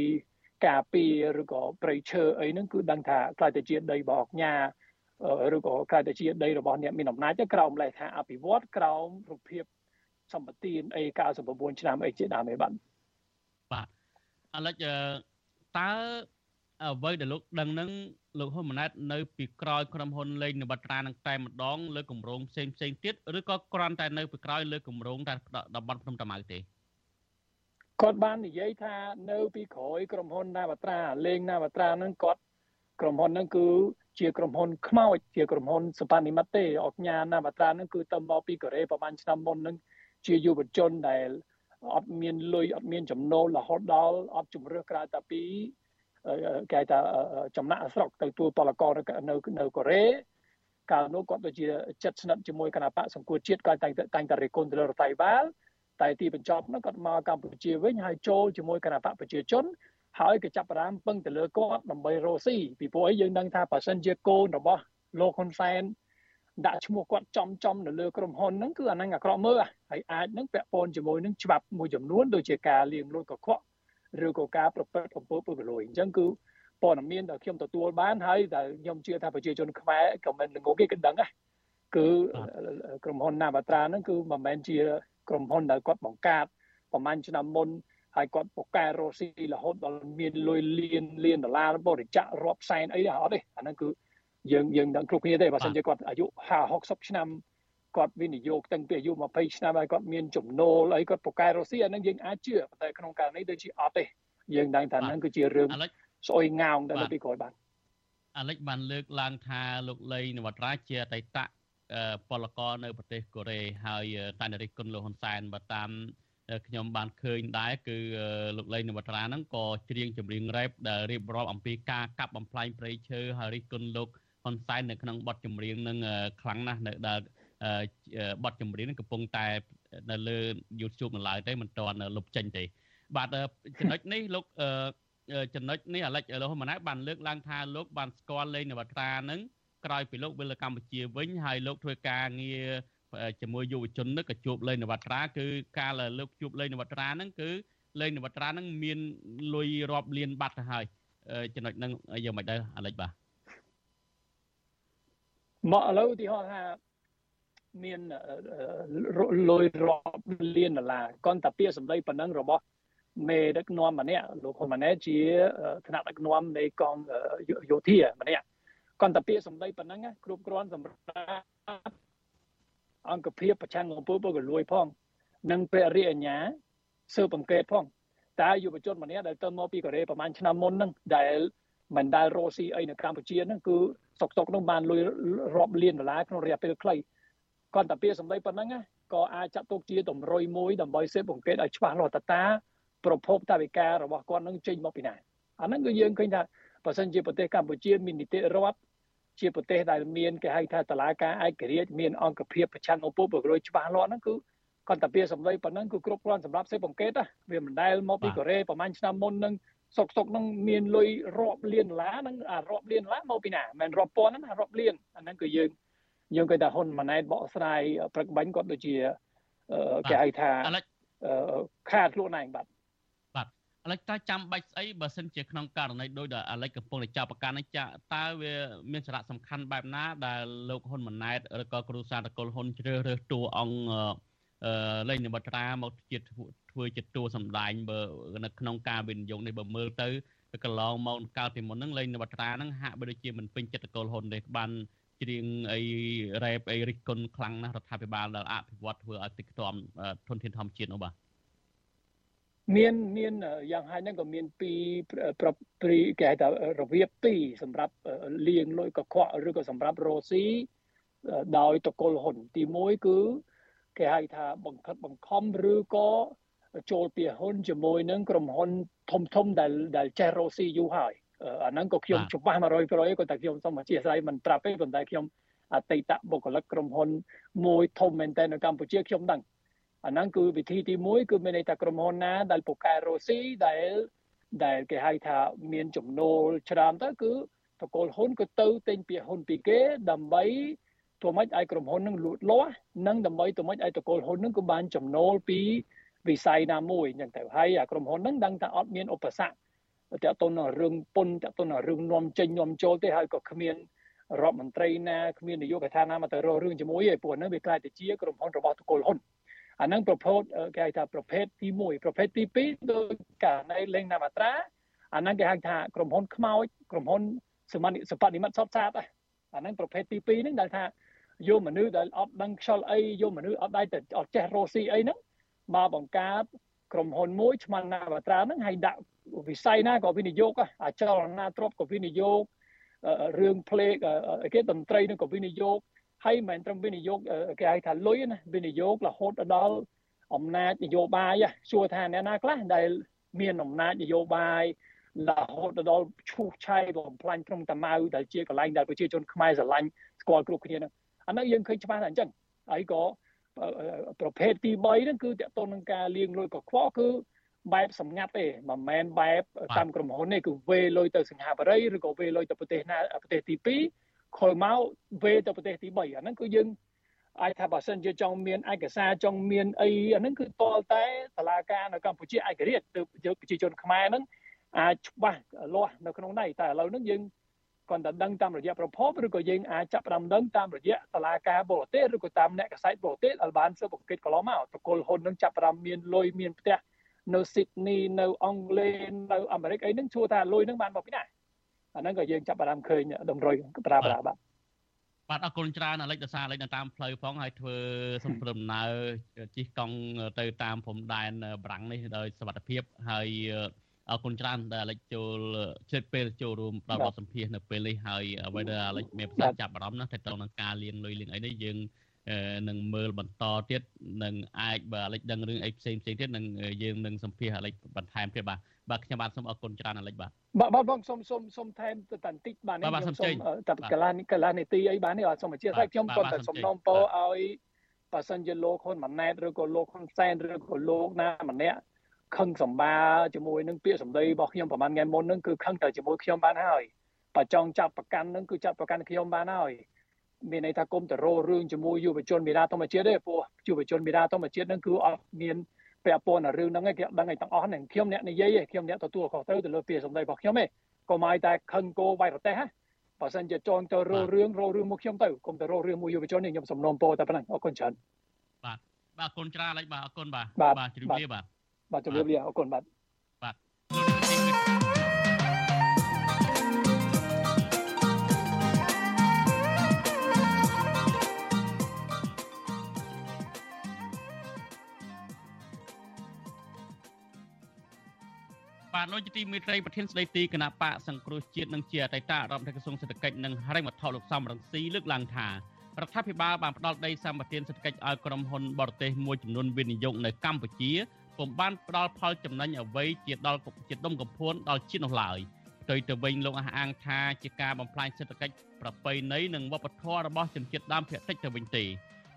ការពារឬក៏ព្រៃឈើអីហ្នឹងគឺដឹងថាខ្លាយទៅជាដីរបស់អញ្ញាឬក៏ខ្លាយទៅជាដីរបស់អ្នកមានអំណាចទៅក្រោមលេខថាអភិវឌ្ឍក្រោមរូបភាពសម្បត្តិអី99ឆ្នាំអីជាដើមឯបាទបាទអាឡិចតើ អ្វីដែលលោកដឹងនឹងលោកហ៊ុនម៉ាណែតនៅពីក្រោយក្រុមហ៊ុនលេងនវត្រានឹងតែម្ដងលើគម្រោងផ្សេងផ្សេងទៀតឬក៏គ្រាន់តែនៅពីក្រោយលើគម្រោងតែតំបន់ភ្នំតាម៉ៅទេគាត់បាននិយាយថានៅពីក្រោយក្រុមហ៊ុនណាវត្រាលេងណាវត្រាហ្នឹងគាត់ក្រុមហ៊ុនហ្នឹងគឺជាក្រុមហ៊ុនខ្មោចជាក្រុមហ៊ុនសបានិមិត្តទេអកញ្ញាណាវត្រាហ្នឹងគឺទៅមកពីកូរ៉េប្រហែលឆ្នាំមុនហ្នឹងជាយុវជនដែលអត់មានលុយអត់មានចំណូលរហូតដល់អត់ជំរឿក្រៅតែពី គេថាចំណាក់ស្រុកទៅទួពលករនៅនៅកូរ៉េកាលនោះគាត់ដូចជាចិត្តស្និទ្ធជាមួយគណៈបកសង្គមជាតិគាត់តែងតែតែងតែរិះគន់ទៅលើរដ្ឋាភិបាលតែទីបញ្ចប់ហ្នឹងគាត់មកកម្ពុជាវិញហើយចូលជាមួយគណៈបកប្រជាជនហើយក៏ចាប់ផ្ដើមពឹងទៅលើគាត់ដើម្បីរស់ស៊ីពីព្រោះអីយើងដឹងថាបើសិនជាកូនរបស់លោកហ៊ុនសែនដាក់ឈ្មោះគាត់ចំចំនៅលើក្រុមហ៊ុនហ្នឹងគឺអាហ្នឹងអាក្រក់មើលហើយអាចនឹងពាក់ព័ន្ធជាមួយនឹងច្បាប់មួយចំនួនដូចជាការលាងលុយកខ្វក់ ឬក៏ការប្រព្រឹត្តអំពើពុករលួយអញ្ចឹងគឺព័ត៌មានដែលខ្ញុំទទួលបានហើយដែលខ្ញុំជឿថាប្រជាជនខ្មែរក៏មិនល្ងងគេក៏ដឹងដែរគឺក្រុមហ៊ុនណាបាត្រាហ្នឹងគឺមិនមែនជាក្រុមហ៊ុនដែលគាត់បង្កើតប្រហែលឆ្នាំមុនហើយគាត់ពូកែរ៉ូស៊ីរហូតដល់មានលុយលានលានដុល្លារបរិច្ចាគរាប់សែនអីអត់ទេអាហ្នឹងគឺយើងយើងដឹងគ្រប់គ្នាទេបើមិនជាគាត់អាយុ50 60ឆ្នាំ គាត់វិនិយោគតាំងពីអាយុ20ឆ្នាំហើយគាត់មានចំណូលអីគាត់ពូកែរ៉ូស៊ីអាហ្នឹងយើងអាចជឿតែក្នុងករណីដូចជាអត់ទេយើងដឹងថាហ្នឹងគឺជារឿងស្អុយងោងទៅពីក្រោយបាទអាលិចបានលើកឡើងថាលោកលីនវត្រាជាអតីតពលករនៅប្រទេសកូរ៉េហើយតានរិះគុណលោកហ៊ុនសែនបើតាមខ្ញុំបានឃើញដែរគឺលោកលេងនវត្រាហ្នឹងក៏ច្រៀងចម្រៀងរ៉េបដែលរៀបរាប់អំពីការកាប់បំផ្លាញព្រៃឈើហើយរិះគន់លោកហ៊ុនសែននៅក្នុងបទចម្រៀងហ្នឹងខ្លាំងណាស់នៅដែល បទចម្រៀងកំពុងតែនៅលើ YouTube នៅឡើយទេមិនទាន់លុបចេញទេ បាទចំណុចនេះលោកចំណុចនេះអាឡិចលោកហ៊ុនម៉ាណែតបានលើកឡើងថាលោកបានស្គាល់លេងនវត្រាហ្នឹងក្រោយពីលោកវិលកម្ពុជាវិញហើយលោកធ្វើការងារជាមួយយុវជននឹងក៏ជួបលេងនវត្រាគឺការលោកជួបលេងនវត្រាហ្នឹងគឺលេងនវត្រាហ្នឹងមានលុយរាប់លានបាត់ទៅហើយចំណុចហ្នឹងយើងមិនដែរអាលិចបាទមកឥឡូវទីហោថា មានលុយរាប់លានដុល្លារកនតាពាក្យសម្ដីប៉ុណ្ណឹងរបស់មេដឹកនាំម្នាក់លោកហ៊ុនម៉ាណែតជាថ្នាក់ដឹកនាំនៃកងយោធាម្នាក់គាត់តែពាក្យសម្ដីប៉ុណ្ណឹងគ្រប់គ្រាន់សម្រាប់អង្គភាពប្រឆាំងអំពើពុករលួយផង និងព្រះរាជអាជ្ញាស៊ើបអង្កេតផងតើយុវជនម្នាក់ដែលទៅមកពីកូរ៉េប្រហែលឆ្នាំមុនហ្នឹងដែលមិនដែលរស់ស៊ីអីនៅកម្ពុជាហ្នឹងគឺសុកសុកហ្នឹងបានលុយរាប់លានដុល្លារក្នុងរយៈពេលខ្លី គាត់តែពាក្យសម្ដីប៉ុណ្ណឹងក៏អាចចាត់ទុកជាតម្រុយមួយដើម្បីស៊ើបអង្កេតឲ្យច្បាស់លាស់តើតាប្រភពតវិការរបស់គាត់នឹងចេញមកពីណាអាហ្នឹងគឺយើងឃើញថាបើសិនជាប្រទេសកម្ពុជាមាននីតិរដ្ឋជាប្រទេសដែលមានគេហៅថាតឡាការឯករាជ្យមានអង្គភាពប្រឆាំងអំពើពុករលួយច្បាស់លាស់ហ្នឹងគឺគាត់តែពាក្យសម្ដីប៉ុណ្ណឹងគឺគ្រប់គ្រាន់សម្រាប់សេពអង្កេតវាមិនដែលមកពីកូរ៉េប្រហែលឆ្នាំមុននឹងសុកសុកនឹងមានលុយរាប់លានដុល្លារហ្នឹងអារាប់លានដុល្លារមកពីណាមិនរាប់ពាន់ហ្នឹងរាប់លានអាហ្នឹងគឺយើង យើងគេថាហ៊ុនម៉ាណែតបកស្រាយព្រឹកបាញ់គាត់ដូចជាគេហៅថាខាតខ្លួនឯងបាទបាទអាឡិចតើចាំបាច់ស្អីបើសិនជាក្នុងករណីដោយដែលអាឡិចកំពុងតែចាប់ប្រកាន់នេះចាតើវាមានសារៈសំខាន់បែបណាដែលលោកហ៊ុនម៉ាណែតឬក៏គ្រូសាតកុលហ៊ុនជ្រើសរើសតួអង្គលេងនិមិត្តរាមកជាធ្វើជាតួសម្ដែងបើនៅក្នុងការវិនិយោគនេះបើមើលទៅកន្លងមកកាលពីមុនហ្នឹងលេងនិមិត្តរាហ្នឹងហាក់បីដូចជាមិនពេញចិត្តកុលហ៊ុនទេបាន ច្រៀងអីរ៉េបអីរិះគន់ខ្លាំងណាស់រដ្ឋាភិបាលដែលអភិវឌ្ឍធ្វើឲ្យតិចខ្ទាំធនធានធម្មជាតិនោះបាទមានមានយ៉ាងហើយហ្នឹងក៏មានពីរប្រព្រីគេហៅថារបៀបពីរសម្រាប់លាងលុយកខ្វក់ឬក៏សម្រាប់រ៉ូស៊ីដោយតកុលហ៊ុនទី1គឺគេហៅថាបង្ខិតបង្ខំឬក៏ចូលពីហ៊ុនជាមួយនឹងក្រុមហ៊ុនធំធំដែលដែលចេះរស់ស៊ីយូរហើយ អាហ្នឹងក៏ខ្ញុំច្បាស់100%ក៏តែខ្ញុំសូមអធិស្ឋានមិនប្រាប់ទេប៉ុន្តែខ្ញុំអតីតបុគ្គលិកក្រុមហ៊ុនមួយធំមែនតើនៅកម្ពុជាខ្ញុំដឹងអាហ្នឹងគឺវិធីទី1គឺមានន័យថាក្រុមហ៊ុនណាដែលពូកែរស់ស៊ីដែលដែលគេហៅថាមានចំណូលច្រើនទៅគឺតកូលហ៊ុនក៏ទៅទិញពីហ៊ុនពីគេដើម្បីធ្វើម៉េចឲ្យក្រុមហ៊ុននឹងលូតលាស់និងដើម្បីធ្វើម៉េចឲ្យតកូលហ៊ុននឹងក៏បានចំណូលពីវិស័យណាមួយអញ្ចឹងទៅហើយអាក្រុមហ៊ុននឹងដឹងថាអត់មានឧបសគ្គ តើតទៅនឹងរឿងពុនតើទៅនឹងរឿងនាំចេញនាំចូលទេហើយក៏គ្មានរដ្ឋមន្ត្រីណាគ្មាននាយកដ្ឋានណាមកទៅរករឿងជាមួយឯពួកហ្នឹងវាខ្លាចទៅជាក្រុមហ៊ុនរបស់តកូលហ៊ុនអាហ្នឹងប្រភេទគេហៅថាប្រភេទទី1ប្រភេទទី2ដោយករណីលេងណាមាត្រាអាហ្នឹងគេហៅថាក្រុមហ៊ុនខ្មោចក្រុមហ៊ុនសមនិសបនិមិត្តសតសាតអាហ្នឹងប្រភេទទី2ហ្នឹងដែលថាយកមនុស្សដែលអត់ដឹងខ្យល់អីយកមនុស្សអត់ដៃទៅអត់ចេះរស់ស៊ីអីហ្នឹងមកបង្កើត ក្រុមហ៊ុនមួយឆ្មាំណាបាត្រាហ្នឹងហើយដាក់វិស័យណាក៏វិនិយោគអាចលនាទ្រព្យក៏វិនិយោគរឿងភ្លេងគេតន្ត្រីនឹងក៏វិនិយោគហើយមិនមែនត្រឹមវិនិយោគគេហៅថាលុយណាវិនិយោគរហូតដល់អំណាចនយោបាយសួរថាអ្នកណាខ្លះដែលមានអំណាចនយោបាយរហូតដល់ឈូសឆាយបំផ្លាញក្នុងតាម៉ៅដែលជាកន្លែងដែលប្រជាជនខ្មែរស្រឡាញ់ស្គាល់គ្រប់គ្នាហ្នឹងអានោះយើងឃើញច្បាស់តែអញ្ចឹងហើយក៏ ប្រភេទទី3ហ្នឹងគឺតកតននឹងការលាងលុយកខ្វក់គឺបែបសម្ងាត់ទេមិនមែនបែបតាមក្រុមហ៊ុនទេគឺវេលុយទៅសង្ហាបរិយឬក៏វេលុយទៅប្រទេសណាប្រទេសទី2ខលមកវេទៅប្រទេសទី3អាហ្នឹងគឺយើងអាចថាបើសិនជាចង់មានឯកសារចង់មានអីអាហ្នឹងគឺតលតែតឡាការនៅកម្ពុជាឯករាជ្យទៅយើងប្រជាជនខ្មែរហ្នឹងអាចច្បាស់លាស់នៅក្នុងដៃតែឥឡូវហ្នឹងយើង គាត់តែដឹងតាមរយៈប្រភពឬក៏យើងអាចចាប់ផ្ដើមដឹងតាមរយៈតឡាការបរទេសឬក៏តាមអ្នកកសែតបរទេសដែលបានស៊ើបអង្កេតកន្លងមកតកុលហ៊ុននឹងចាប់ផ្ដើមមានលុយមានផ្ទះនៅស៊ីដនីនៅអង់គ្លេសនៅអាមេរិកអីហ្នឹងជួថាលុយហ្នឹងបានមកពីណាអាហ្នឹងក៏យើងចាប់ផ្ដើមឃើញតម្រុយប្រាប្រាបាទបាទអរគុណច្រើនអាលិចដសាអាលិចនៅតាមផ្លូវផងហើយធ្វើសំព្រឹមដំណើរជិះកង់ទៅតាមព្រំដែនបារាំងនេះដោយសុវត្ថិភាពហើយ អរគុណច្រើនដែលអាលិចចូលជិតពេលចូលរួមដល់បទសម្ភាសនៅពេលនេះហើយអ្វីដែលអាលិចមានប្រសាទចាប់អារម្មណ៍ណាស់ទៅនឹងការលៀងលុយលៀងអីនេះយើងនឹងមើលបន្តទៀតនឹងអាចបើអាលិចដឹងរឿងអីផ្សេងផ្សេងទៀតនឹងយើងនឹងសម្ភាសអាលិចបន្ថែមទៀតបាទបាទខ្ញុំបាទសូមអរគុណច្រើនអាលិចបាទបាទបាទបងសូមសូមសូមថែមទៅបន្តិចបាទខ្ញុំសូមតែកលានីកលានីតិអីបាទនេះអត់សូមអធិស្ឋានខ្ញុំគាត់តែសំណូមពរឲ្យបើសិនជាលោកហ៊ុនម៉ាណែតឬក៏លោកហ៊ុនសែនឬក៏លោកណាម្នាក់ ខឹងសម្បាជាមួយនឹងពាក្យសម្ដីរបស់ខ្ញុំប្រហែលថ្ងៃមុនហ្នឹងគឺខឹងតែជាមួយខ្ញុំបានហើយបើចង់ចាប់ប្រកាន់ហ្នឹងគឺចាប់ប្រកាន់ខ្ញុំបានហើយមានន័យថាគុំទៅរោរឿងជាមួយយុវជនមេដាធម្មជាតិទេព្រោះយុវជនមេដាធម្មជាតិហ្នឹងគឺអត់មានពាក់ព័ន្ធនឹងរឿងហ្នឹងឯងគេដឹងឯទាំងអស់ហ្នឹងខ្ញុំអ្នកនិយាយឯងខ្ញុំអ្នកទទួលខុសត្រូវទៅលើពាក្យសម្ដីរបស់ខ្ញុំឯងកុំឲ្យតែខឹងគោវាយប្រទេសណាបើសិនជាចង់ទៅរោរឿងរោរឿងមកខ្ញុំទៅគុំទៅរោរឿងមួយយុវជននេះខ្ញុំសំណូមពរតែប៉ុណ្ណឹងអរគុណច្រើនបាទបាទអរគុណច្រើនលេចបាទអរគុណបាទបាទជ្រាបលាបាទ បាទជម្រាបលាអរគុណបាទបាទបាទលោកជាទីមេត្រីប្រធានស្ដីទីគណៈបកសង្គ្រោះជាតិនិងជាអតីតរដ្ឋមន្ត្រីក្រសួងសេដ្ឋកិច្ចនិងហិរញ្ញវត្ថុលោកសំរងស៊ីលើកឡើងថារដ្ឋាភិបាលបានផ្ដល់ដីសម្បទានសេដ្ឋកិច្ចឲ្យក្រុមហ៊ុនបរទេសមួយចំនួនវិនិយោគនៅកម្ពុជា ពុំបានផ្ដល់ផលចំណេញអ្វីជាដល់ជាដុំកំភួនដល់ជាតិនោះឡើយផ្ទុយទៅវិញលោកអះអាងថាជាការបំផ្លាញសេដ្ឋកិច្ចប្រពៃណីនិងវប្បធម៌របស់ជនជាតិដើមភាគតិចទៅវិញទេ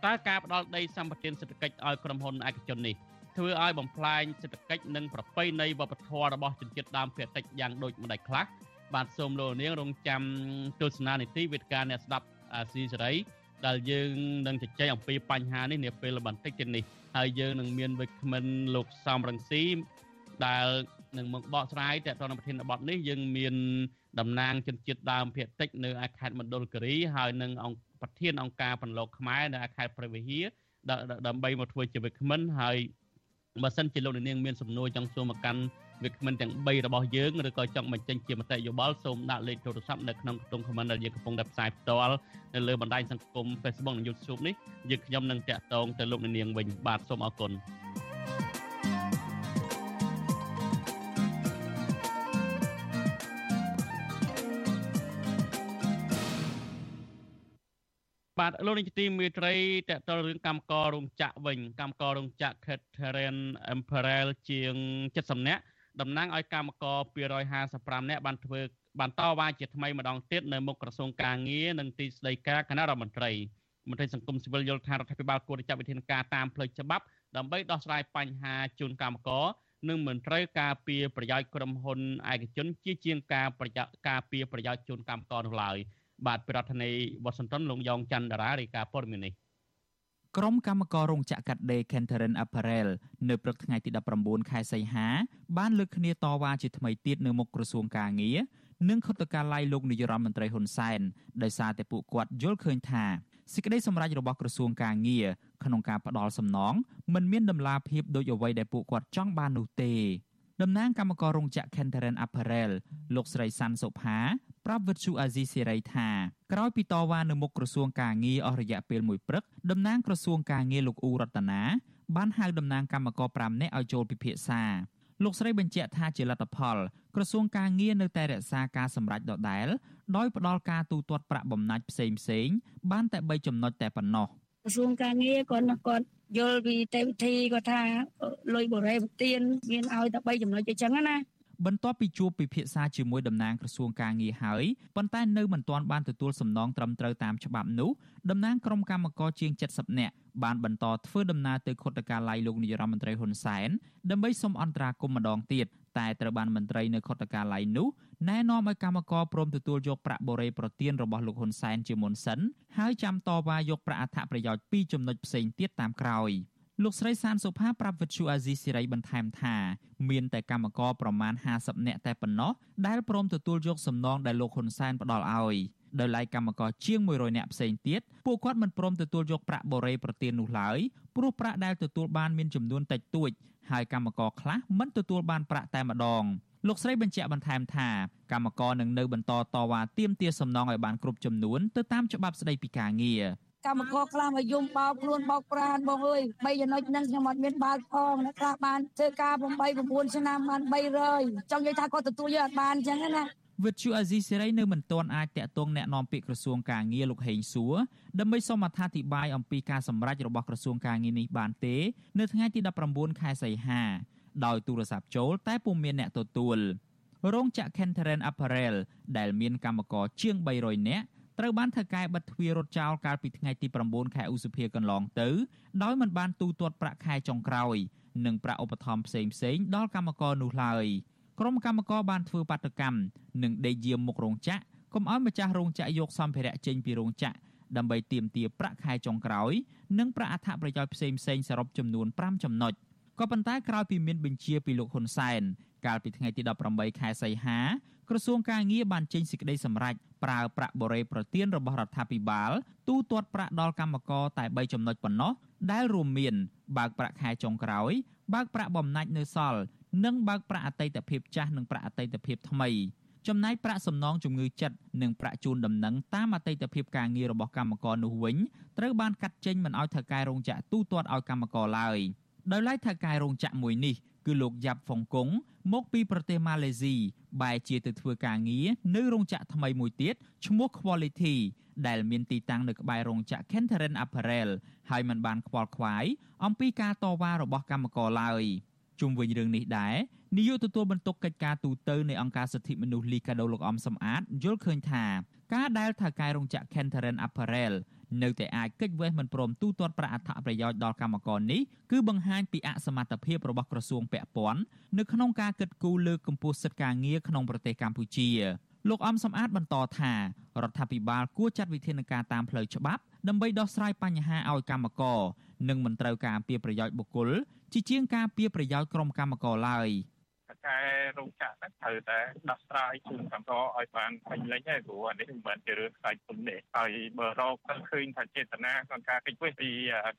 តើការផ្ដល់ដីសម្បត្តិសេដ្ឋកិច្ចឲ្យក្រុមហ៊ុនឯកជននេះធ្វើឲ្យបំផ្លាញសេដ្ឋកិច្ចនិងប្រពៃណីវប្បធម៌របស់ជនជាតិដើមភាគតិចយ៉ាងដូចម្ដេចខ្លះបាទសូមលោកនាងរងចាំទស្សនានីតិវិទ្យាអ្នកស្ដាប់អាស៊ីសេរី ដែលយើងនឹងជជែកអំពីបញ្ហានេះនាពេលបន្តិចទៀតនេះហើយយើងនឹងមានវិក្កាមិនលោកសំរងស៊ីដែលនឹងមកបកស្រាយតទៅនឹងប្រធានបទនេះយើងមានតំណាងជនជាតិដើមភាគតិចនៅខេត្តមណ្ឌលគិរីហើយនឹងអង្គប្រធានអង្គការបន្លកខ្មែរនៅខេត្តព្រះវិហារដើម្បីមកធ្វើជាវិក្កាមិនហើយបើសិនជាលោកនាងមានសំណួរចង់សួរមកកាន់ វាគ្មិនទាំង3របស់យើងឬក៏ចង់បញ្ចេញជាមតិយោបល់សូមដាក់លេខទូរស័ព្ទនៅក្នុងខ្ទង់ comment ដែលយើងកំពុងតែផ្សាយផ្ទាល់នៅលើបណ្ដាញសង្គម Facebook និង YouTube នេះយើងខ្ញុំនឹងតាក់ទងទៅលោកនាងវិញបាទសូមអរគុណបាទលោកនាយកទីមេត្រីតកតរឿងកម្មកររោងចក្រវិញកម្មកររោងចក្រ Catherine Imperial ជាង70នាក់ តំណាងឲ្យកម្មករ255នាក់បានធ្វើបានតវ៉ាជាថ្មីម្ដងទៀតនៅមុខក្រសួងកាងារនិងទីស្តីការគណៈរដ្ឋមន្ត្រីមន្ត្រីសង្គមស៊ីវិលយល់ថារដ្ឋាភិបាលគួរចាត់វិធានការតាមផ្លូវច្បាប់ដើម្បីដោះស្រាយបញ្ហាជូនកម្មករនិងមិនត្រូវការពីប្រយោជន៍ក្រុមហ៊ុនឯកជនជាជាងការប្រយោជន៍ការពីប្រយោជន៍ជូនកម្មករនោះឡើយបាទប្រធានាធិបតីវ៉ាស៊ីនតោនលោកយ៉ងច័ន្ទតារារាយការណ៍ព័ត៌មាននេះ ក្រុមកម្មកររោងចក្រកាត់ដេរ Kenterin Apparel នៅព្រឹកថ្ងៃទី19ខែសីហាបានលើកគ្នាតវ៉ាជាថ្មីទៀតនៅមុខក្រសួងកាងារនិងខុទ្ទកាល័យលោកនាយរដ្ឋមន្ត្រីហ៊ុនសែនដោយសារតែពួកគាត់យល់ឃើញថាសេចក្តីសម្រេចរបស់ក្រសួងកាងារក្នុងការផ្ដល់សំណងមិនមានដំណាភាពដូចអ្វីដែលពួកគាត់ចង់បាននោះទេ តំណាងកម្មកររោងចក្រ Kenterin Apparel លោកស្រីសាន់សុផាប្រាប់វិទ្យុអាស៊ីសេរីថាក្រោយពីតវ៉ានៅមុខក្រសួងកាងារអស់រយៈពេលមួយព្រឹកតំណាងក្រសួងកាងារលោកអ៊ូរតនាបានហៅតំណាងកម្មករ5នាក់ឲ្យចូលពិភាក្សាលោកស្រីបញ្ជាក់ថាជាលទ្ធផលក្រសួងការងារនៅតែរក្សាការសម្រេចដដែលដោយផ្ដល់ការទូទាត់ប្រាក់បំណាច់ផ្សេងផ្សេងបានតែ3ចំណុចតែប៉ុណ្ណោះ ក្រសួងការងារគាត់គាត់យល់ពីទេវវិធីគាត់ថាលុយបរិយាទានមានឲ្យតែ3ចំណុចអញ្ចឹងណាបន្ទាប់ពីជួបពិភាក្សាជាមួយតំណាងក្រសួងការងារហើយប៉ុន្តែនៅមិនទាន់បានទទួលសំណងត្រឹមត្រូវតាមច្បាប់នោះតំណាងក្រុមកម្មការជាង70នាក់បានបន្តធ្វើដំណើរទៅខុទ្ទកាល័យលោកនាយរដ្ឋមន្ត្រីហ៊ុនសែនដើម្បីសុំអន្តរាគមន៍ម្ដងទៀត តែត្រូវបានមន្ត្រីនៅខុទ្ទកាល័យនោះណែនាំឲ្យកម្មករព្រមទទួលយកប្រាក់បូរេប្រទានរបស់លោកហ៊ុនសែនជាមុនសិនហើយចាំតវ៉ាយកប្រាក់អត្ថប្រយោជន៍ពីរចំណុចផ្សេងទៀតតាមក្រោយ។លោកស្រីសានសុផាប្រាប់វិទ្យុអាស៊ីសេរីបន្ថែមថាមានតែកម្មករប្រមាណ50នាក់តែប៉ុណ្ណោះដែលព្រមទទួលយកសំណងដែលលោកហ៊ុនសែនផ្ដល់ឲ្យដោយឡែកកម្មករជាង100នាក់ផ្សេងទៀតពួកគាត់មិនព្រមទទួលយកប្រាក់បូរេប្រទាននោះឡើយព្រោះប្រាក់ដែលទទួលបានមានចំនួនតិចតួច ហើយកម្មករខ្លះមិនទទួលបានប្រាក់តែម្ដងលោកស្រីបញ្ជាក់បន្ថែមថាកម្មករនឹងនៅបន្តតវ៉ាទាមទារសំណងឲ្យបានគ្រប់ចំនួនទៅតាមច្បាប់ស្តីពីការងារកម្មករខ្លះមកយំបោកខ្លួនបោកប្រានបងអើយបីចំណុចហ្នឹងខ្ញុំអត់មានបើកផងអ្នកខ្លះបានធ្វើការ8 9ឆ្នាំបាន300ចង់និយាយថាគាត់ទទួលយកអត់បានអញ្ចឹងណា វិទ្យុអាស៊ីសេរីនៅមិនទាន់អាចតាក់ទងแนะនាំពាក្យក្រសួងការងារលោកហេងសួរដើម្បីសូមអត្ថាធិប្បាយអំពីការសម្រេចរបស់ក្រសួងការងារនេះបានទេនៅថ្ងៃទី19ខែសីហាដោយទូរស័ព្ទចូលតែពុំមានអ្នកទទួលរោងចក្រ Kenteran Apparel ដែលមានកម្មករជាង300នាក់ត្រូវបានថៅកែបិទទ្វាររត់ចោលកាលពីថ្ងៃទី9ខែឧសភាកន្លងទៅដោយមិនបានទូទាត់ប្រាក់ខែចុងក្រោយនិងប្រាក់ឧបត្ថម្ភផ្សេងផ្សេងដល់កម្មករនោះឡើយ ក្រុមកម្មករបានធ្វើបាតកម្មនិងដេកយាមមុខរោងចក្រកុំឲ្យម្ចាស់រោងចក្រយកសម្ភារៈចេញពីរោងចក្រដើម្បីទាមទារប្រាក់ខែចុងក្រោយ និងប្រាក់អត្ថប្រយោជន៍ផ្សេងផ្សេងសរុបចំនួន5ចំណុចក៏ប៉ុន្តែក្រោយពីមានបញ្ជាពីលោកហ៊ុនសែនកាលពីថ្ងៃទី18ខែសីហាក្រសួងការងារបានចេញសេចក្តីសម្រេចប្រើប្រាក់បរិយាប្រទានរបស់រដ្ឋាភិបាលទូទាត់ប្រាក់ដល់កម្មករតែ3ចំណុចប៉ុណ្ណោះដែលរួមមានបើកប្រាក់ខែចុងក្រោយបើកប្រាក់បំណាច់នៅសល់ និងបើកប្រាក់អតីតភាពចាស់និងប្រាក់អតីតភាពថ្មីចំណែកប្រាក់សំណងជំងឺចិត្តនិងប្រាក់ជូនដំណឹងតាមអតីតភាពការងាររបស់កម្មករនោះវិញត្រូវបានកាត់ចេញមិនឲ្យថៅកែរោងចក្រទូទាត់ឲ្យកម្មករឡើយដោយឡែកថៅកែរោងចក្រមួយនេះគឺលោកយ៉ាប់ហ្វុងកុងមកពីប្រទេសម៉ាឡេស៊ីបែរជាទៅធ្វើការងារនៅរោងចក្រថ្មីមួយទៀតឈ្មោះ Quality ដែលមានទីតាំងនៅក្បែររោងចក្រ Kenterin Apparel ហើយมันបានខ្វល់ខ្វាយអំពីការតវ៉ារបស់កម្មករឡើយ ជុំវិញរឿងនេះដែរនាយកទទួលបន្ទុកកិច្ចការទូតនៃអង្គការសិទ្ធិមនុស្សលីកាដូលោកអំសំអាតយល់ឃើញថាការដែលថៅកែរោងចក្រ Kenterin Apparel នៅតែអាចកិច្ចវេះមិនព្រមទូទាត់ប្រាក់អត្ថប្រយោជន៍ដល់កម្មករនេះគឺបង្ហាញពីអសមត្ថភាពរបស់ក្រសួងពាក់ព័ន្ធនៅក្នុងការកិត្តគូលើកកម្ពស់សិទ្ធិការងារក្នុងប្រទេសកម្ពុជាលោកអំសំអាតបន្តថារដ្ឋាភិបាលគួរចាត់វិធានការតាមផ្លូវច្បាប់ដើម្បីដោះស្រាយបញ្ហាឲ្យកម្មករនិងមិនត្រូវការពៀប្រយោជន៍បុគ្គល ជាជាងការពៀប្រយោជន៍ក្រុមកម្មករឡើយ។កែរោងចក្រហ្នឹងត្រូវតែដោះស្រាយជូនកម្មករឲ្យបានពេញលេញហើយព្រោះអានេះមិនមែនជារឿងខ្សែទុនទេហើយបើរកឃើញថាចេតនាក្នុងការកិច្ចវេះពី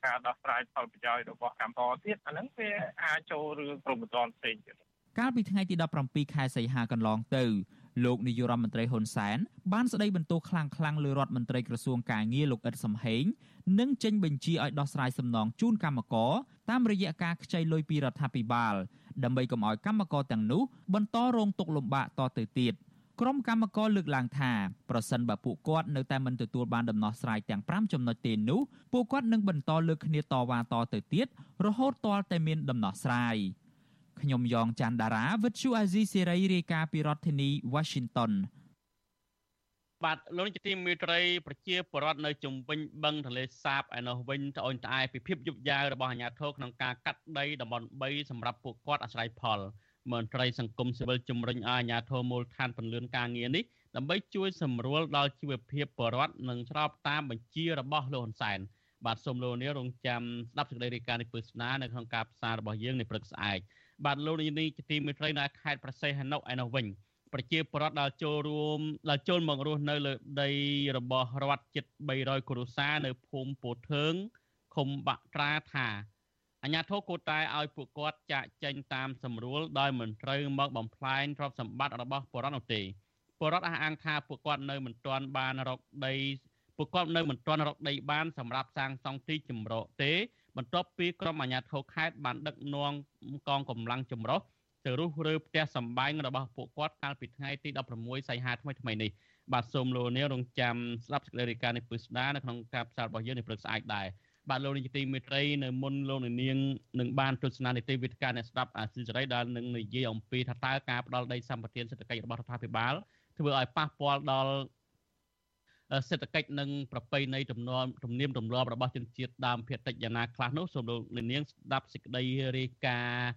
ការដោះស្រាយផលប្រយោជន៍របស់កម្មករទៀតអាហ្នឹងវាអាចចូលរឿងព្រមត្តនផ្សេងទៀតកាលពីថ្ងៃទី17ខែសីហាកន្លងទៅ លោកនាយរដ្ឋមន្ត្រីហ៊ុនសែនបានស្ដីបន្ទោសខ្លាំងៗលើរដ្ឋមន្ត្រីក្រសួងកាងារលោកអ៊ិតសំហេងនិងចេញបញ្ជាឲ្យដោះស្រាយសំណងជូនកម្មករតាមរយៈការខ្ចីលុយពីរដ្ឋាភិបាលដើម្បីកុំឲ្យកម្មករទាំងនោះបន្តរងទុក្ខលំបាកតទៅទៀតក្រុមកម្មករលើកឡើងថាប្រសិនបើពួកគាត់នៅតែមិនទទួលបានដំណោះស្រាយទាំង5ចំណុចទេនោះពួកគាត់នឹងបន្តលើកគ្នាតវ៉ាតទៅទៀតរហូតទាល់តែមានដំណោះស្រាយ ខ្ញុំយ៉ងច័ន្ទដារាវិទ្យុអាស៊ីសេរីរាយការណ៍ពីរដ្ឋធានី Washington បាទលោកនាយកទីមេត្រីប្រជាពលរដ្ឋនៅជុំវិញបឹងទន្លេសាបឯនោះវិញត្អូញត្អែពីភាពយឺតយ៉ាវរបស់អាជ្ញាធរក្នុងការកាត់ដីតំបន់3សម្រាប់ពួកគាត់អាស្រ័យផលមន្ត្រីសង្គមស៊ីវិលជំរុញឲ្យអាជ្ញាធរមូលដ្ឋានពន្លឿនការងារនេះដើម្បីជួយសម្រួលដល់ជីវភាពពលរដ្ឋនិងស្របតាមបញ្ជារបស់លោកហ៊ុនសែនបាទសូមលោកនាងរងចាំស្ដាប់សេចក្តីរាយការណ៍នេះពឹស្នានៅក្នុងការផ្សាយរបស់យើងនៅព្រឹកស្អែក បាទលោកនាងជាទីមេត្រីនៅខេត្តប្រសេះហនុឯនោះវិញប្រជាពលរដ្ឋដែលចូលរួមដែលចូលមករស់នៅលើដីរបស់រដ្ឋជិត300គ្រួសារនៅភូមិពោធើងឃុំបាក់ត្រាថាអាញាធរគួរតែឲ្យពួកគាត់ចាក់ចេញតាមសម្រួលដោយមិនត្រូវមកបំផ្លាញទ្រព្យសម្បត្តិរបស់ពលរដ្ឋនោះទេពលរដ្ឋអះអាងថាពួកគាត់នៅមិនទាន់បានរកដីពួកគាត់នៅមិនទាន់រកដីបានសម្រាប់សាងសង់ទីចម្រោកទេ បន្ទាប់ពីក្រុមអាជ្ញាធរខេត្តបានដឹកនាំកងកម្លាំងចម្រុះទៅរុះរើផ្ទះសម្បែងរបស់ពួកគាត់កាលពីថ្ងៃទី16សីហាថ្មីថ្មីនេះបាទសូមលោកនាងរងចាំស្ដាប់សេចក្តីរាយការណ៍នេះពិស្ដានៅក្នុងការផ្សាយរបស់យើងនៅព្រឹកស្អែកដែរបាទលោកនាយកទីមេត្រីនៅមុនលោកនាងនឹងបានទស្សនានីតិវិទ្យាអ្នកស្ដាប់អាស៊ីសេរីដែលនឹងនិយាយអំពីថាតើការផ្ដល់ដីសម្បត្តិសេដ្ឋកិច្ចរបស់រដ្ឋាភិបាលធ្វើឲ្យប៉ះពាល់ដល់ សេដ្ឋកិច្ចនិងប្រពៃណីទំនំទំនៀមទម្លាប់របស់ជនជាតិដើមភាគតិចយ៉ាងណាខ្លះនោះសូមលោកនាងស្ដាប់សេចក្តីរាយការណ៍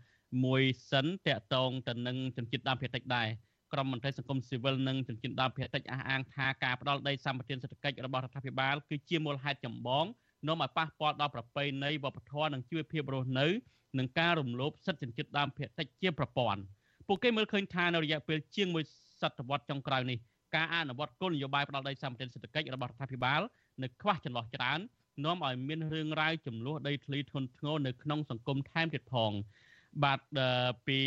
មួយសិនតកតងទៅនឹងជនជាតិដើមភាគតិចដែរក្រមមន្ត្រីសង្គមស៊ីវិលនិងជនជាតិដើមភាគតិចអះអាងថាការផ្ដល់ដីសម្បត្តិសេដ្ឋកិច្ចរបស់រដ្ឋាភិបាលគឺជាមូលហេតុចម្បងនាំឲ្យប៉ះពាល់ដល់ប្រពៃណីវប្បធម៌និងជីវភាពរស់នៅនិងការរំលោភសិទ្ធិជនជាតិដើមភាគតិចជាប្រព័ន្ធពួកគេមើលឃើញថានៅរយៈពេលជាងមួយសតវត្សចុងក្រោយនេះ ការអនុវត្តគោលនយោបាយផ្ដល់ដីសម្បត្តិសេដ្ឋកិច្ចរបស់រដ្ឋាភិបាលនៅខ្វះចន្លោះច្រើននាំឲ្យមានរឿងរ៉ាវចំនួនដីធ្លីធ្ងន់ធ្ងរនៅក្នុងសង្គមថែមទៀតផងបាទពី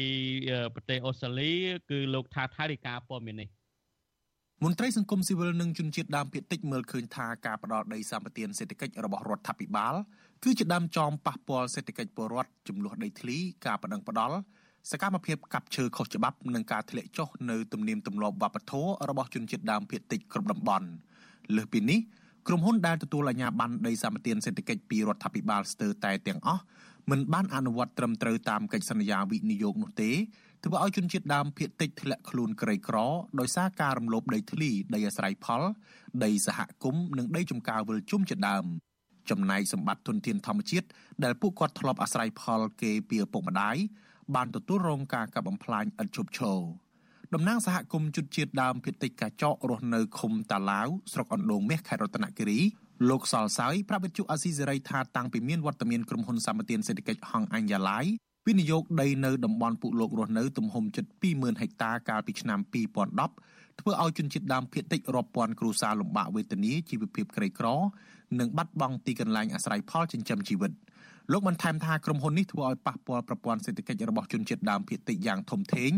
ប្រទេសអូស្ត្រាលីគឺលោកថាថៃរាយការណ៍ព័ត៌មាននេះមន្ត្រីសង្គមស៊ីវិលនិងជនជាតិដើមភាគតិចមើលឃើញថាការផ្ដល់ដីសម្បត្តិសេដ្ឋកិច្ចរបស់រដ្ឋាភិបាលគឺជាដើមចមប៉ះពាល់សេដ្ឋកិច្ចពលរដ្ឋចំនួនដីធ្លីការបដិងផ្ដាល់ សកម្មភាពកាប់ឈើខុសច្បាប់និងការធ្លាក់ចុះនៅទំនៀមទម្លាប់វប្បធម៌របស់ជនជាតិដើមភាគតិចគ្រប់តំបន់លើសពីនេះក្រុមហ៊ុនដែលទទួលអាជ្ញាប័ណ្ណដីសម្បត្តិសេដ្ឋកិច្ចពីរដ្ឋាភិបាលស្ទើរតែទាំងអស់មិនបានអនុវត្តត្រឹមត្រូវតាមកិច្ចសន្យាវិនិយោគនោះទេធ្វើឲ្យជនជាតិដើមភាគតិចធ្លាក់ខ្លួនក្រីក្រដោយសារការរំលោភដីធ្លីដីអាស្រ័យផល ដីសហគមន៍និងដីចំការវិលជុំជាដើមចំណែកសម្បត្តិទុនធានធម្មជាតិដែលពួកគាត់ធ្លាប់អាស្រ័យផលគេពីឪពុកម្ដាយ បានទទួលរងការកាប់បំផ្លាញឥតឈប់ឈរតំណាងសហគមន៍ជនជាតិដើមភាគតិចកាចករស់នៅឃុំតាឡាវស្រុកអណ្ដូងមាសខេត្តរតនគិរីលោកសលសើយប្រាប់វិទ្យុអាស៊ីសេរីថាតាំងពីមានវត្តមានក្រុមហ៊ុនសម្បត្តិសេដ្ឋកិច្ចហងអញ្ញឡាយវិនិយោគដីនៅតំបន់ពុលោករស់នៅទំហំជិត20000ហិកតាកាលពីឆ្នាំ2010ធ្វើឲ្យជនជាតិដើមភាគតិចរាប់ពាន់គ្រួសារលំបាកវេទនាជីវភាពក្រីក្រ និងបាត់បង់ទីកន្លែងអាស្រ័យផលចិញ្ចឹមជីវិត លោកបានថែមថាក្រុមហ៊ុននេះធ្វើឲ្យប៉ះពាល់ប្រព័ន្ធសេដ្ឋកិច្ចរបស់ជនជាតិដើមភាគតិចយ៉ាងធំធេង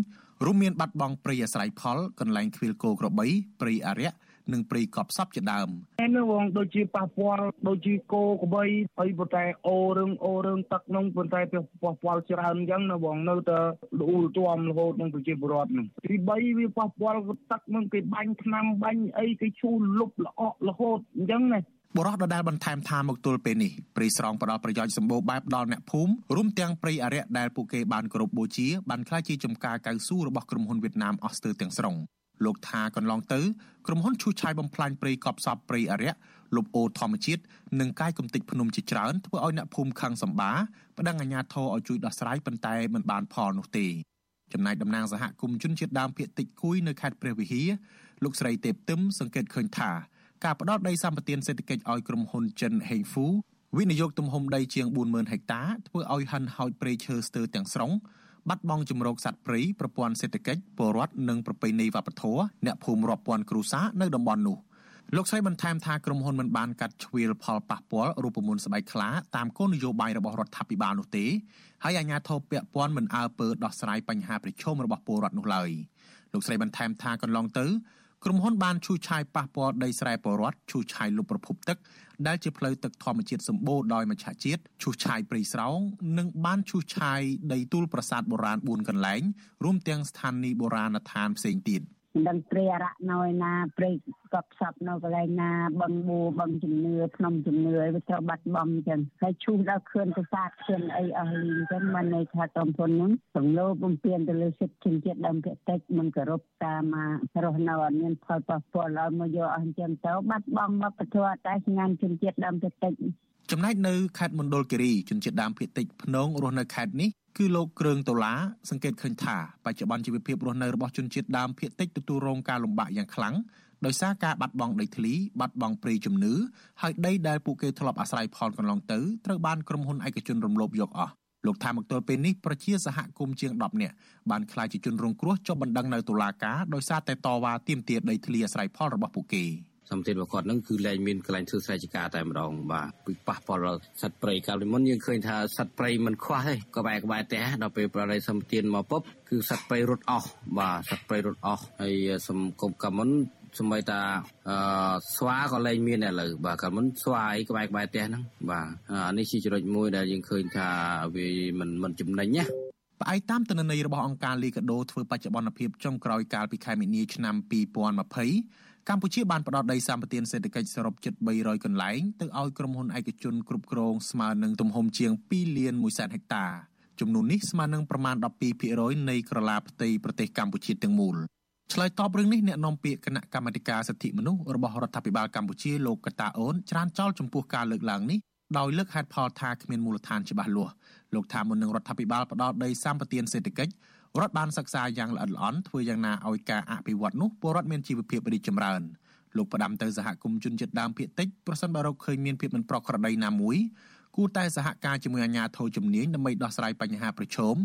រួមមានបាត់បង់ព្រៃអាស្រ័យផលកន្លែងខ្វៀលគោក្របីព្រៃអរិយនិងព្រៃកប់សពជាដើមតែនៅវងដូចជាប៉ះពាល់ដូចជាគោក្របីហើយប៉ុន្តែអូរឿងអូរឿងទឹកនោះប៉ុន្តែប៉ះពាល់ច្រើនអញ្ចឹងនៅវងនៅតែលូលទាំរហូតនឹងប្រជាពលរដ្ឋនោះទី3វាប៉ះពាល់ទឹកនឹងគេបាញ់ថ្នាំបាញ់អីគេឈូសលុបល្អក់រហូតអញ្ចឹងណា បរោះដដែលបន្ថែមថាមកទល់ពេលនេះព្រៃស្រងផ្ដល់ប្រយោជន៍សម្បូរបែបដល់អ្នកភូមិរួមទាំងព្រៃអរិយដែលពួកគេបានគោរពបូជាបានក្លាយជាចំការកៅស៊ូរបស់ក្រុមហ៊ុនវៀតណាមអស់ស្ទើរទាំងស្រុងលោកថាកន្លងទៅក្រុមហ៊ុនឈូសឆាយបំផ្លាញព្រៃកប់សពព្រៃអរិយលុបអូរធម្មជាតិនិងកាយគំតិចភ្នំជាច្រើនធ្វើឲ្យអ្នកភូមិខឹងសម្បាប្តឹងអាជ្ញាធរឲ្យជួយដោះស្រាយប៉ុន្តែមិនបានផលនោះទេចំណែកតំណាងសហគមន៍ជនជាតិដើមភាគតិចគួយនៅខេត្តព្រះវិហារលោកស្រីទេពទឹមសង្កេតឃើញថា ការផ្ដោតដីសម្បត្តិសេដ្ឋកិច្ចឲ្យក្រុមហ៊ុនចិនហេងហ្វូវិនិយោគទំហំដីជាង40000ហិកតាធ្វើឲ្យហិនហោចព្រៃឈើស្ទើរទាំងស្រុងបាត់បង់ជំរកសត្វព្រៃប្រព័ន្ធសេដ្ឋកិច្ចពលរដ្ឋនិងប្រពៃណីវប្បធម៌អ្នកភូមិរាប់ពាន់គ្រួសារនៅតំបន់នោះលោកស្រីបន្ថែមថាក្រុមហ៊ុនមិនបានកាត់ជ្រៀលផលប៉ះពាល់រូបមន្តស្បែកខ្លាតាមគោលនយោបាយរបស់រដ្ឋាភិបាលនោះទេហើយអាជ្ញាធរពាក់ព័ន្ធមិនអើពើដោះស្រាយបញ្ហាប្រឈមរបស់ពលរដ្ឋនោះឡើយលោកស្រីបន្ថែមថាកន្លងទៅ ក្រុមហ៊ុនបានឈូសឆាយប៉ះពាល់ដីស្រែពលរដ្ឋឈូសឆាយលុបប្រភពទឹកដែលជាផ្លូវទឹកធម្មជាតិសម្បូរដោយមច្ឆជាតិឈូសឆាយព្រៃស្រោងនិងបានឈូសឆាយដីទួលប្រាសាទបុរាណ4កន្លែងរួមទាំងស្ថានីយ៍បុរាណដ្ឋានផ្សេងទៀត។ មិនដឹងព្រៃអរៈនៅឯណាព្រៃកប់សពនៅកន្លែងណាបឹងបួបឹងជំនឿភ្នំជំនឿវាត្រូវបាត់បង់អញ្ចឹងហើយឈូសដល់ខឿនប្រាសាទខឿនអីអស់លីអញ្ចឹងមិនន័យថាក្រុមហ៊ុនហ្នឹងសំឡូបំពេញទៅលើសិទ្ធិជនជាតិដើមភាគតិចមិនគោរពតាមរស់នៅអត់មានផលប៉ះពាល់ឲ្យមកយកអស់អញ្ចឹងទៅបាត់បង់វប្បធម៌តែសញ្ញាជនជាតិដើមភាគតិច ចំណែកនៅខេត្តមណ្ឌលគិរីជនជាតិដើមភាគតិចភ្នងរស់នៅខេត្តនេះគឺលោកគ្រឿងដុល្លារសង្កេតឃើញថាបច្ចុប្បន្នជីវភាពរស់នៅរបស់ជនជាតិដើមភាគតិចទទួលរងការលំបាកយ៉ាងខ្លាំងដោយសារការបាត់បង់ដីធ្លីបាត់បង់ព្រៃជំនឿហើយដីដែលពួកគេធ្លាប់អាស្រ័យផលកន្លងទៅត្រូវបានក្រុមហ៊ុនឯកជនរំលោភយកអស់លោកថាមកទល់ពេលនេះប្រជាសហគមន៍ជាង10នាក់បានក្លាយជាជនរងគ្រោះចុះបណ្ដឹងនៅតុលាការដោយសារតែតវ៉ាទាមទារដីធ្លីអាស្រ័យផលរបស់ពួកគេ។ សម្ពាធរបស់គាត់ហ្នឹងគឺលែងមានកន្លែងធ្វើស្រែចម្ការតែម្ដងបាទពីប៉ះពាល់សត្វព្រៃកាលពីមុនយើងឃើញថាសត្វព្រៃមិនខ្វះទេក្បែរក្បែរផ្ទះដល់ពេលប្រដីសម្ពាធមកពុបគឺសត្វព្រៃរត់អស់បាទសត្វព្រៃរត់អស់ហើយសង្គមកាលមុនសម្បីតាអឺស្វាក៏លែងមានឥឡូវបាទកាលមុនស្វាអីក្បែរក្បែរផ្ទះហ្នឹងបាទអានេះជាចំណុចមួយដែលយើងឃើញថាវាមិនមិនចំណេញណាផ្អែកតាមទិន្នន័យរបស់អង្គការលីកាដូធ្វើបច្ចុប្បន្នភាពចុងក្រោយកាលពីខែមីនាឆ្នាំ2020 កម្ពុជាបានផ្ដល់ដីសម្បត្តិសេដ្ឋកិច្ចសរុបជិត300កន្លែងទៅឲ្យក្រុមហ៊ុនឯកជនគ្រប់គ្រងស្មើនឹងទំហំជាង2លាន1សែនហិកតាចំនួននេះស្មើនឹងប្រមាណ12%នៃក្រឡាផ្ទៃប្រទេសកម្ពុជាទាំងមូលឆ្លើយតបរឿងនេះអ្នកនាំពាក្យគណៈកម្មាធិការសិទ្ធិមនុស្សរបស់រដ្ឋាភិបាលកម្ពុជាលោកកតាអូនច្រានចោលចំពោះការលើកឡើងនេះដោយលើកហេតុផលថាគ្មានមូលដ្ឋានច្បាស់លាស់លោកថាមុននឹងរដ្ឋាភិបាលផ្ដល់ដីសម្បត្តិសេដ្ឋកិច្ច រដ្ឋបានសិក្សាយ៉ាងល្អិតល្អន់ធ្វើយ៉ាងណាឲ្យការអភិវឌ្ឍនោះពលរដ្ឋមានជីវភាពរីកចម្រើនលោកផ្ដាំទៅសហគមន៍ជនជាតិដើមភាគតិចប្រសិនបើរកឃើញមានភាពមិនប្រក្រតីណាមួយ គួរតែសហការជាមួយអាជ្ញាធរជំនាញដើម្បីដោះស្រាយបញ្ហាប្រឈម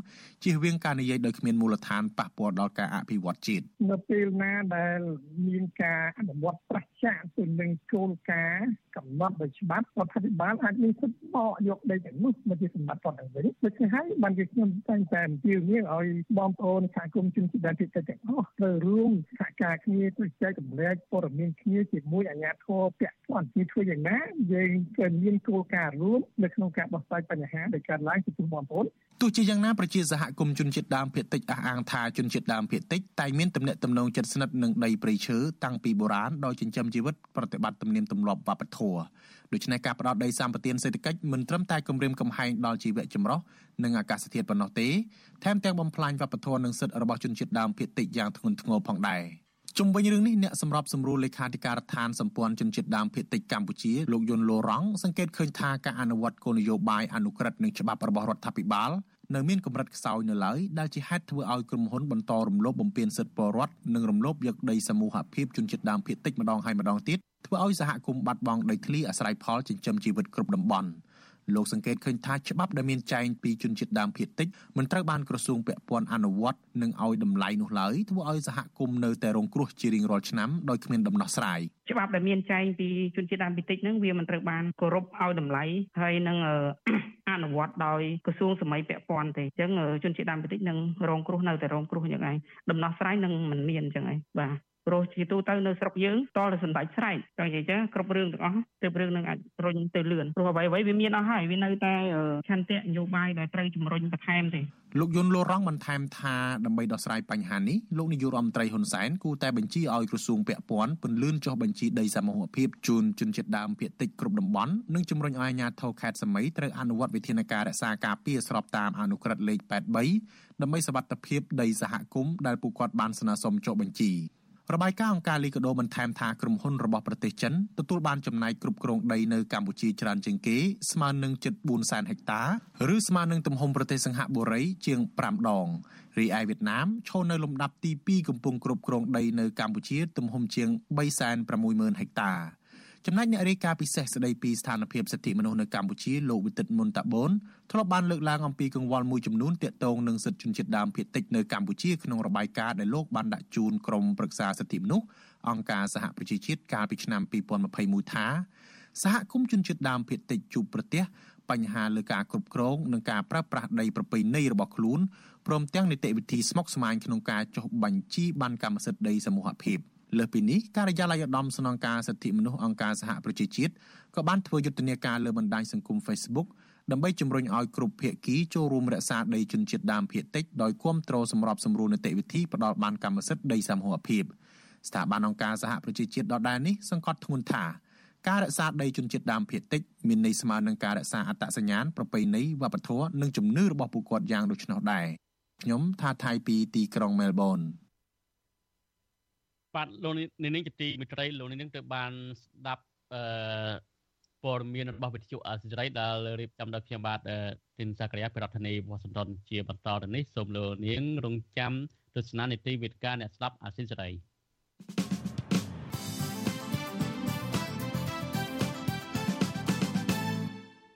ជៀសវាងការនិយាយដោយគ្មានមូលដ្ឋានប៉ះពាល់ដល់ការអភិវឌ្ឍជាតិនៅពេលណាដែលមានការអនុវត្តប្រឆាំងទៅនឹងគោលការណ៍កំណត់ដោយច្បាប់រដ្ឋាភិបាលអាចមានសិទ្ធិបកយកដីទាំងនោះមកជាសម្បត្តិរដ្ឋវិញដូច្នេះហើយបានជាខ្ញុំតែងតែអំពាវនាវឲ្យបងប្អូនសហគមន៍ជនជាតិដើមភាគតិចទាំងអស់ត្រូវរួមសហការគ្នាជួយចែករំលែកព័ត៌មានគ្នាជាមួយអាជ្ញាធរពាក់ព័ន្ធជាធ្វើយ៉ាងណាយើងក៏មានគោលការណ៍រួមនៅក្នុងការដោះស្រាយបញ្ហាដែលកើតឡើងចំពោះបងប្អូនទោះជាយ៉ាងណាប្រជាសហគមន៍ជនជាតិដើមភាគតិចអះអាងថាជនជាតិដើមភាគតិចតែមានទំនាក់ទំនងជិតស្និទ្ធនឹងដីព្រៃឈើតាំងពីបុរាណដោយចិញ្ចឹមជីវិតប្រតិបត្តិទំនៀមទម្លាប់វប្បធម៌ដូច្នេះការផ្ដោតដីសម្បត្តិសេដ្ឋកិច្ចមិនត្រឹមតែគម្រាមកំហែងដល់ជីវៈចម្រុះនិងអាកាសធាតុប៉ុណ្ណោះទេថែមទាំងបំផ្លាញវប្បធម៌និងសិទ្ធិរបស់ជនជាតិដើមភាគតិចយ៉ាងធ្ងន់ធ្ងរផងដែរ ជុំវិញរឿងនេះអ្នកសម្របសម្រួលលេខាធិការដ្ឋានសម្ព័ន្ធជនជាតិដើមភាគតិចកម្ពុជាលោកយុនលូរ៉ង់សង្កេតឃើញថាការអនុវត្តគោលនយោបាយអនុក្រឹត្យនិងច្បាប់របស់រដ្ឋាភិបាលនៅមានកម្រិតខ្សោយនៅឡើយដែលជាហេតុធ្វើឲ្យក្រុមហ៊ុនបន្តរំលោភបំពានសិទ្ធិពលរដ្ឋនិងរំលោភយកដីសមូហភាពជនជាតិដើមភាគតិចម្ដងហើយម្ដងទៀតធ្វើឲ្យសហគមន៍បាត់បង់ដីធ្លីអាស្រ័យផលចិញ្ចឹមជីវិតគ្រប់តំបន់ លោកសង្កេតឃើញថាច្បាប់ដែលមានចែងពីជនជាតិដើមភាគតិចមិនត្រូវបានក្រសួងពាក់ព័ន្ធអនុវត្តនិងឲ្យតម្លៃនោះឡើយធ្វើឲ្យសហគមន៍នៅតែរងគ្រោះជារៀងរាល់ឆ្នាំដោយគ្មានដំណោះស្រាយច្បាប់ដែលមានចែងពីជនជាតិដើមភាគតិចហ្នឹងវាមិនត្រូវបានគោរពឲ្យតម្លៃហើយនឹងអនុវត្តដោយក្រសួងសម័យពាក់ព័ន្ធទេអញ្ចឹងជនជាតិដើមភាគតិចនឹងរងគ្រោះនៅតែរងគ្រោះយ៉ាងឯងដំណោះស្រាយនឹងមិនមានអញ្ចឹងឯងបាទ ព្រោះជាទូទៅនៅស្រុកយើងតតែសម្ដេចស្រែកតែនិយាយចឹងគ្រប់រឿងទាំងអស់ទើបរឿងនឹងអាចរុញទៅលឿនព្រោះអ្វីៗវាមានអស់ហើយវានៅតែឆន្ទៈនយោបាយដែលត្រូវជំរុញបន្ថែមទេលោកយុនលូរងបន្ថែមថាដើម្បីដោះស្រាយបញ្ហានេះលោកនាយករដ្ឋមន្ត្រីហ៊ុនសែនគូតែបញ្ជាឲ្យក្រសួងពាក់ព័ន្ធពន្លឿនចុះបញ្ជីដីសមូហភាពជូនជនជាតិដើមភាគតិចគ្រប់តំបន់និងជំរុញឲ្យអាជ្ញាធរខេត្តសមីត្រូវអនុវត្តវិធានការរក្សាការពារស្របតាមអនុក្រឹត្យលេខ83ដើម្បីសវត្ថិភាពដីសហគមន៍ដែលពួកគាត់បានស្នើសុំចុះបញ្ជី របាយការណ៍អង្គការលីកាដូបន្ថែមថាក្រុមហ៊ុនរបស់ប្រទេសចិនទទួលបានចំណាយគ្រប់គ្រងដីនៅកម្ពុជាច្រើនជាងគេស្មើនឹងជិត4សែនហិកតាឬស្មើនឹងទំហំប្រទេសសង្ហបុរីជាង5ដងរីឯវៀតណាមឈរនៅលំដាប់ទី2កំពុងគ្រប់គ្រងដីនៅកម្ពុជាទំហំជាង360,000ហិកតា ចំណែកអ្នករាយការណ៍ពិសេសស្ដីពីស្ថានភាពសិទ្ធិមនុស្សនៅកម្ពុជាលោកវិទិតមុនតាបូនធ្លាប់បានលើកឡើងអំពីកង្វល់មួយចំនួនទាក់ទងនឹងសិទ្ធិជនជាតិដើមភាគតិចនៅកម្ពុជាក្នុងរបាយការណ៍ដែលលោកបានដាក់ជូនក្រមប្រឹក្សាសិទ្ធិមនុស្សអង្គការសហប្រជាជាតិកាលពីឆ្នាំ2021ថាសហគមន៍ជនជាតិដើមភាគតិចជួបប្រទះបញ្ហាលើការគ្រប់គ្រងនិងការប្រើប្រាស់ដីប្រពៃណីរបស់ខ្លួនព្រមទាំងនីតិវិធីស្មុគស្មាញក្នុងការចុះបញ្ជីបានកម្មសិទ្ធិដីសមូហភាព។ លើសពីនេះការិយាល័យឧត្តមស្នងការសិទ្ធិមនុស្សអង្គការសហប្រជាជាតិក៏បានធ្វើយុទ្ធនាការលើបណ្ដាញសង្គម Facebook ដើម្បីជំរុញឲ្យគ្រប់ភាគីចូលរួមរក្សាដីជនជាតិដើមភាគតិចដោយគ្រប់គ្រងសម្របសម្រួលនីតិវិធីផ្ដល់បានកម្មសិទ្ធិដីសមូហភាពស្ថាប័នអង្គការសហប្រជាជាតិដដែលនេះសង្កត់ធ្ងន់ថាការរក្សាដីជនជាតិដើមភាគតិចមានន័យស្មើនឹងការរក្សាអត្តសញ្ញាណប្រពៃណីវប្បធម៌និងជំនឿរបស់ពួកគាត់យ៉ាងដូចនោះដែរខ្ញុំថាថៃពីទីក្រុងមែលប៊ន បាទលោកនាងជាទីមិត្តរីលោកនាងទៅបានស្ដាប់អឺព័ត៌មានរបស់វិទ្យុអសិរ័យដែលរៀបចំដោយខ្ញុំបាទទីនសាករិយាពីរដ្ឋធានីវ៉ាស៊ីនតោនជាបន្តទៅនេះសូមលោកនាងរងចាំទស្សនានីតិវិទ្យាអ្នកស្ដាប់អសិរ័យ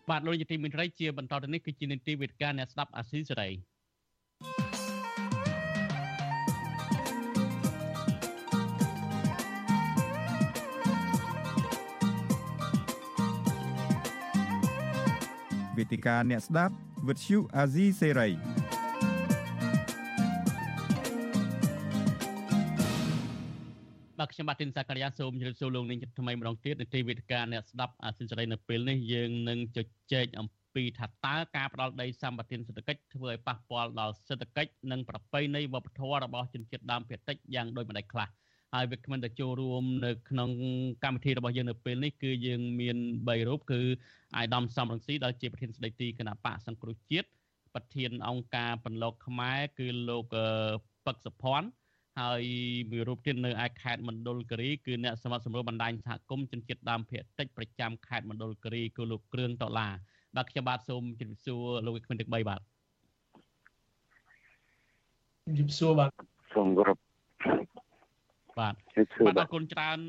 បាទលោកនាងជាទីមិត្តរីជាបន្តទៅនេះគឺជានីតិវិទ្យាអ្នកស្ដាប់អសិរ័ វេទិកាអ្នកស្ដាប់វិទ្យុអាស៊ីសេរីបាទខ្ញុំបាទទីនសាករិយាសូមជម្រាបសួរលោកនាងថ្មីម្ដងទៀតនៅទីវេទិកាអ្នកស្ដាប់អាស៊ីសេរីនៅពេលនេះយើងនឹងជជែកអំពីថាតើការផ្ដាល់ដីសម្បត្តិសេដ្ឋកិច្ចធ្វើឲ្យប៉ះពាល់ដល់សេដ្ឋកិច្ចនិងប្រពៃណីវប្បធម៌របស់ជនជាតិដើមភាគតិចយ៉ាងដូចម្ដេចខ្លះ ហើយវាគ្មិនតែចូលរួមនៅក្នុងកម្មវិធីរបស់យើងនៅពេលនេះគឺយើងមាន3រូបគឺអាយដាមសំរងស៊ីដែលជាប្រធានស្ដីទីគណៈបកសង្គ្រោះជាតិប្រធានអង្គការបន្លកខ្មែរគឺលោកពឹកសុភ័ណ្ឌហើយមួយរូបទៀតនៅឯខេត្តមណ្ឌលគិរីគឺអ្នកសមត្ថសម្រួលបណ្ដាញសហគមន៍ជនជាតិដើមភាគតិចប្រចាំខេត្តមណ្ឌលគិរីគឺលោកគ្រឿងដុល្លារបាទខ្ញុំបាទសូមជម្រាបសួរលោកវិក្កាមទាំង3បាទជម្រាបសួរបាទសូមគោរព បាទបាទអរគុណច្រើន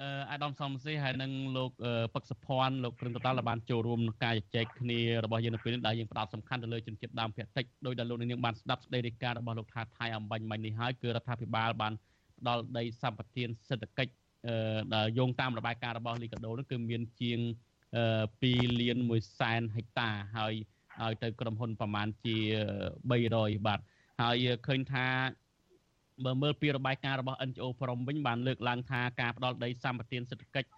អឺអាដាមសំសេហើយនិងលោកពឹកសុភ័ណ្ឌលោកព្រឹងតតាល់បានចូលរួមក្នុងការជជែកគ្នារបស់យើងនៅពេលនេះដែលយើងផ្ដោតសំខាន់ទៅលើជនជាតិដើមភាគតិចដោយដែលលោកនាងបានស្ដាប់ស្ដីរាយការណ៍របស់លោកថាថៃអំបញ្ញមិញនេះហើយគឺរដ្ឋាភិបាលបានផ្ដល់ដីសម្បត្តិសេដ្ឋកិច្ចអឺដែលយោងតាមរបាយការណ៍របស់លីកាដូនោះគឺមានជាង2លាន1សែនហិកតាហើយឲ្យទៅក្រុមហ៊ុនប្រមាណជា300បាទហើយឃើញថា បើមើលពីរបាយការណ៍របស់ NGO ព្រមវិញបានលើកឡើងថាការផ្ដល់ដីសម្បត្តិសេដ្ឋកិច្ច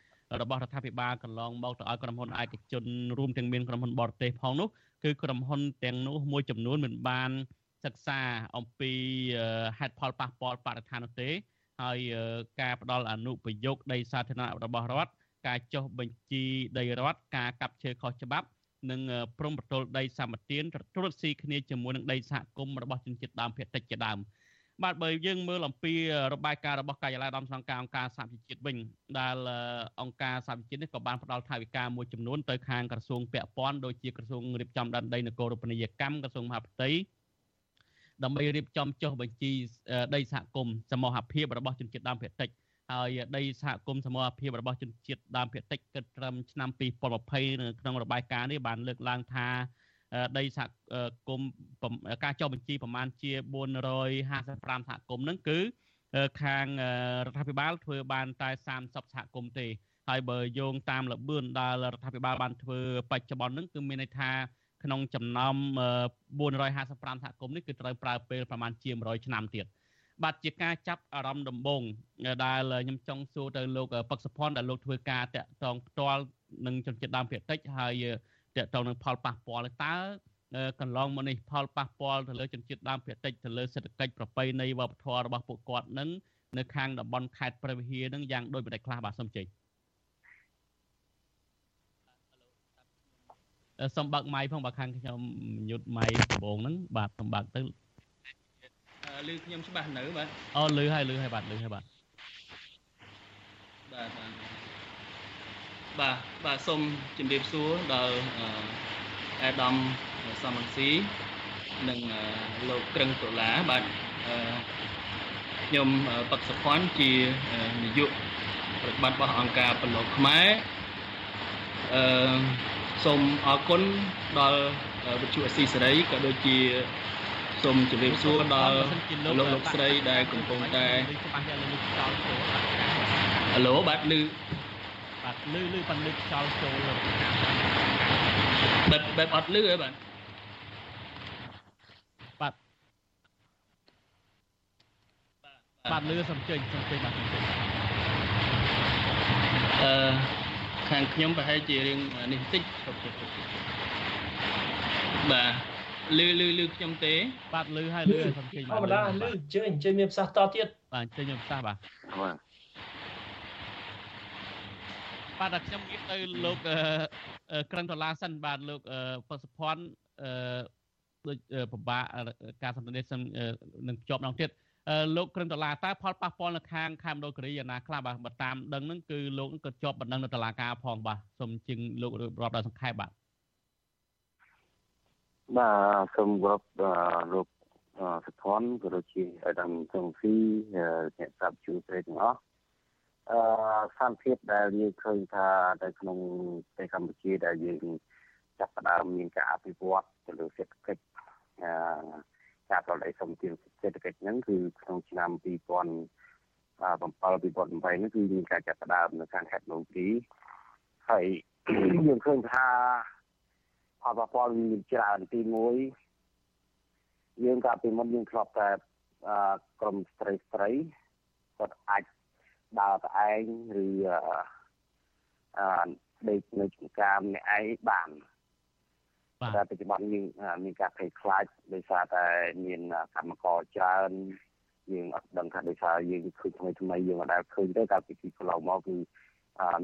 របស់រដ្ឋាភិបាលកន្លងមកទៅឲ្យក្រុមហ៊ុនឯកជនរួមទាំងមានក្រុមហ៊ុនបរទេសផងនោះគឺក្រុមហ៊ុនទាំងនោះមួយចំនួនមិនបានសិក្សាអំពីហេតុផលប៉ះពាល់បរិស្ថាននោះទេហើយការផ្ដល់អនុប្រយោគដីសាធារណៈរបស់រដ្ឋការចុះបញ្ជីដីរដ្ឋការកាប់ឈើខុសច្បាប់និងព្រំប្រទល់ដីសម្បត្តិត្រួតស៊ីគ្នាជាមួយនឹងដីសហគមន៍របស់ជនជាតិដើមភាគតិចជាដើម បាទបើយើងមើលអំពីរបាយការណ៍របស់ការិយាល័យដំណងការអង្គការសហជីវជាតិវិញដែលអង្គការសហជីវជាតិនេះក៏បានផ្ដល់ថវិកាមួយចំនួនទៅខាងក្រសួងពាក់ព័ន្ធដូចជាក្រសួងរៀបចំដែនដីនគររូបនីយកម្មក្រសួងមហាផ្ទៃដើម្បីរៀបចំចុះបញ្ជីដីសហគមន៍សមូហភាពរបស់ជនជាតិដើមភាគតិចហើយដីសហគមន៍សមូហភាពរបស់ជនជាតិដើមភាគតិចគិតត្រឹមឆ្នាំ2020នៅក្នុងរបាយការណ៍នេះបានលើកឡើងថា ដីសហគមន៍ការចុះបញ្ជីប្រមាណជា455សហគមន៍ហ្នឹងគឺខាងរដ្ឋាភិបាលធ្វើបានតែ30សហគមន៍ទេហើយបើយោងតាមលបឿនដែលរដ្ឋាភិបាលបានធ្វើបច្ចុប្បន្នហ្នឹងគឺមានន័យថាក្នុងចំណោម455សហគមន៍នេះគឺត្រូវប្រើពេលប្រមាណជា100ឆ្នាំទៀតបាទជាការចាប់អារម្មណ៍ដំបូងដែលខ្ញុំចង់សួរទៅលោកបឹកសុផុនដែលលោកធ្វើការតាក់ទងផ្ទាល់នឹងជនជាតិដើមភាគតិចហើយ តាក់ទងនឹងផលប៉ះពាល់តើកន្លងមកនេះផលប៉ះពាល់ទៅលើជនជាតិដើមភាគតិចទៅលើសេដ្ឋកិច្ចប្រពៃណីវប្បធម៌របស់ពួកគាត់នឹងនៅខាងតំបន់ខេត្តព្រះវិហារនឹងយ៉ាងដូចម្តេចខ្លះបាទសូមជ័យសូមបើកម៉ៃផងបើខាងខ្ញុំញុតម៉ៃដំបងហ្នឹងបាទសូមបើកទៅលឺខ្ញុំច្បាស់នៅបាទអូលឺហើយលឺហើយបាទលឺហើយបាទបាទបាទ បាទសូមជម្រាបសួរដល់អាដាមសំរងស៊ីនិងលោកក្រឹងដុល្លារបាទខ្ញុំបកសុភ័ណ្ឌជានាយកប្រតិបត្តិរបស់អង្គការប្រឡូកខ្មែរអឺសូមអរគុណដល់វិទ្យុអស៊ីសេរីក៏ដូចជាសូមជម្រាបសួរដល់លោកលោកស្រីដែលកំពុងតែហៅឡូបាទលឺ បាទលឺលឺបានលឺខ្យល់ចូលបែបបែបអត់លឺហ៎បាទបាទបាទលឺសំជិញសំជិញបាទសំជិញអឺខាងខ្ញុំប្រហែលជារឿងនេះបន្តិចបាទលឺលឺលឺខ្ញុំទេបាទលឺហើយលឺសំជិញធម្មតាលឺជើញជើញមានប្រសាសន៍តទៀតបាទជើញមានប្រសាសន៍បាទបាទ បាទតែខ្ញុំនិយាយទៅលោកក្រឹងដុល្លារសិនបាទលោកពសុភ័ណ្ឌអឺដូចពិបាកការសន្ទនានឹងភ្ជាប់ម្ដងទៀតលោកក្រឹងដុល្លារតើផលប៉ះពាល់នៅខាងខេមរដូវកូរ៉េយ៉ាងណាខ្លះបាទបើតាមដឹងហ្នឹងគឺលោកក៏ជាប់បណ្ដឹងនៅតុលាការផងបាទសូមជឹងលោករាប់ដល់សង្ខេបបាទបាទសូមគោរពលោកសុភ័ណ្ឌក៏ដូចជាអាដាមចុងស៊ីអ្នកស្ដាប់ជួស្រីទាំងអស់ អឺស្ថានភាពដែលយើងឃើញថានៅក្នុងប្រទេសកម្ពុជាដែលយើងចាប់ផ្ដើមមានការអភិវឌ្ឍទៅលើសេដ្ឋកិច្ចអឺការប្រឡ័យសម្ពាធសេដ្ឋកិច្ចហ្នឹងគឺក្នុងឆ្នាំ2007 2008ហ្នឹងគឺមានការចាប់ផ្ដើមនៅខាងខេត្តនោះទីហើយយើងឃើញថាផលប៉ះពាល់មានច្រើនទី1យើងកាលពីមុនយើងធ្លាប់តែក្រុមស្ត្រីស្ត្រីគាត់អាច ដើរទៅឯងឬអឺដេកនៅចំការម្នាក់ឯងបានតែបច្ចុប្បន្នមានមានការភ័យខ្លាចដោយសារតែមានកម្មករច្រើនយើងអត់ដឹងថាដោយសារយើងឃើញថ្មីថ្មីយើងអត់ដែលឃើញទេកាលពីពីកន្លងមកគឺ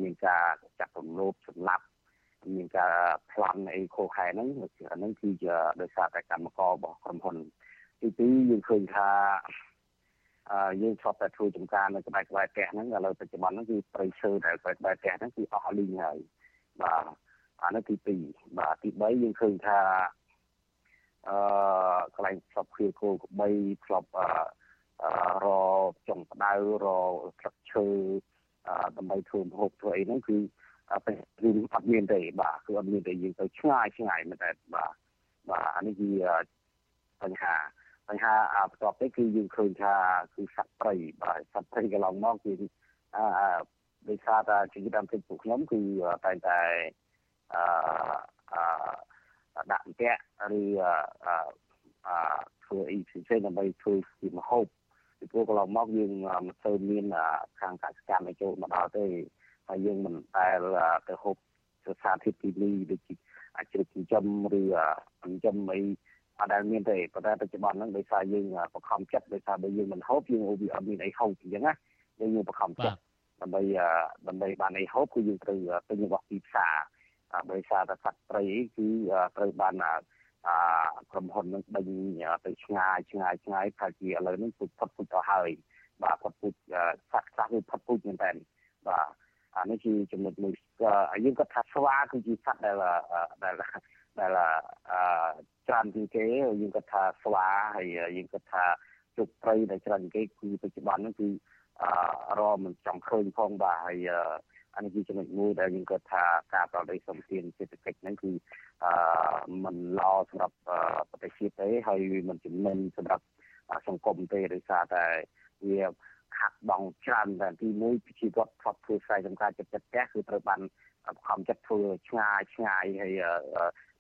មានការចាត់រំលោភសម្លាប់មានការប្លន់អីខុសខែហ្នឹងអាហ្នឹងគឺជាដោយសារតែកម្មកររបស់ក្រុមហ៊ុនទី2យើងឃើញថា យើងធ្លាប់តែធ្វើចំការនៅក្បែរក្បែរផ្ទះហ្នឹងឥឡូវបច្ចុប្បន្នហ្នឹងគឺព្រៃឈើដែលក្បែរក្បែរផ្ទះហ្នឹងគឺអស់លីងហើយបាទអានោះទី2បាទទី3យើងឃើញថាអឺកន្លែងធ្លាប់គ្រាគោកបីធ្លាប់អឺរចុងផ្ដៅរស្លឹកឈើដើម្បីធ្វើម្ហូបធ្វើអីហ្នឹងគឺពេលគឺអត់មានទេបាទគឺអត់មានទេយើងទៅឆ្ងាយឆ្ងាយមែនតែបាទបាទអានេះគឺបញ្ហា បញ្ហាបន្ទាប់ទៅគឺយើងឃើញថាគឺសត្វព្រៃបាទសត្វព្រៃកន្លងមកគឺអឺដោយសារតែជីវិតតាមទឹកពួកខ្ញុំគឺតែតែអឺដាក់អន្ទាក់ឬអឺធ្វើអីផ្សេងៗដើម្បីធ្វើជាម្ហូបពីព្រោះកន្លងមកយើងមិនសូវមានខាងកសិកម្មឲ្យចូលមកដល់ទេហើយយើងមិនដែលទៅហូបស្ថានភាពទីនេះដូចជាអាចជ្រឹកចិញ្ចឹមឬចិញ្ចឹមអី អត់ដែលមានទេប៉ុន្តែបច្ចុប្បន្នហ្នឹងដោយសារយើងបខំចិត្តដោយសារបើយើងមិនហូបយើងអូវាអត់មានអីហូបអញ្ចឹងណាយើងយើងបខំចិត្តដើម្បីដើម្បីបានអីហូបគឺយើងត្រូវទិញរបស់ទីផ្សារដោយសារតែសត្វព្រៃគឺត្រូវបានអាក្រុមហ៊ុននឹងដេញទៅឆ្ងាយឆ្ងាយឆ្ងាយថាជាឥឡូវនេះពុតផុតពុតទៅហើយបាទផុតពុតសត្វខ្លះគឺផុតពុតមែនតើបាទអានេះជាចំណុចមួយយើងគាត់ថាស្វាគឺជាសត្វដែលដែល ដែលអឺច្រើនជាងគេយើងគាត់ថាស្វាហើយយើងគាត់ថាជុកព្រៃដែលច្រើនជាងគេគឺបច្ចុប្បន្នហ្នឹងគឺអឺរមិនចង់ឃើញផងបាទហើយអានេះជាចំណុចមួយដែលយើងគាត់ថាការប្រតិសម្ពាធសេដ្ឋកិច្ចហ្នឹងគឺអឺมันល្អសម្រាប់ប្រទេសជាតិទេហើយវាមិនចំណេញសម្រាប់សង្គមទេដោយសារតែវាខាត់បងច្រើនតែទីមួយប្រជាពលរដ្ឋធ្លាប់ធ្វើស្រែចម្ការចិត្តចិត្តផ្ទះគឺត្រូវបានខំចិត្តធ្វើឆ្ងាយឆ្ងាយហើយ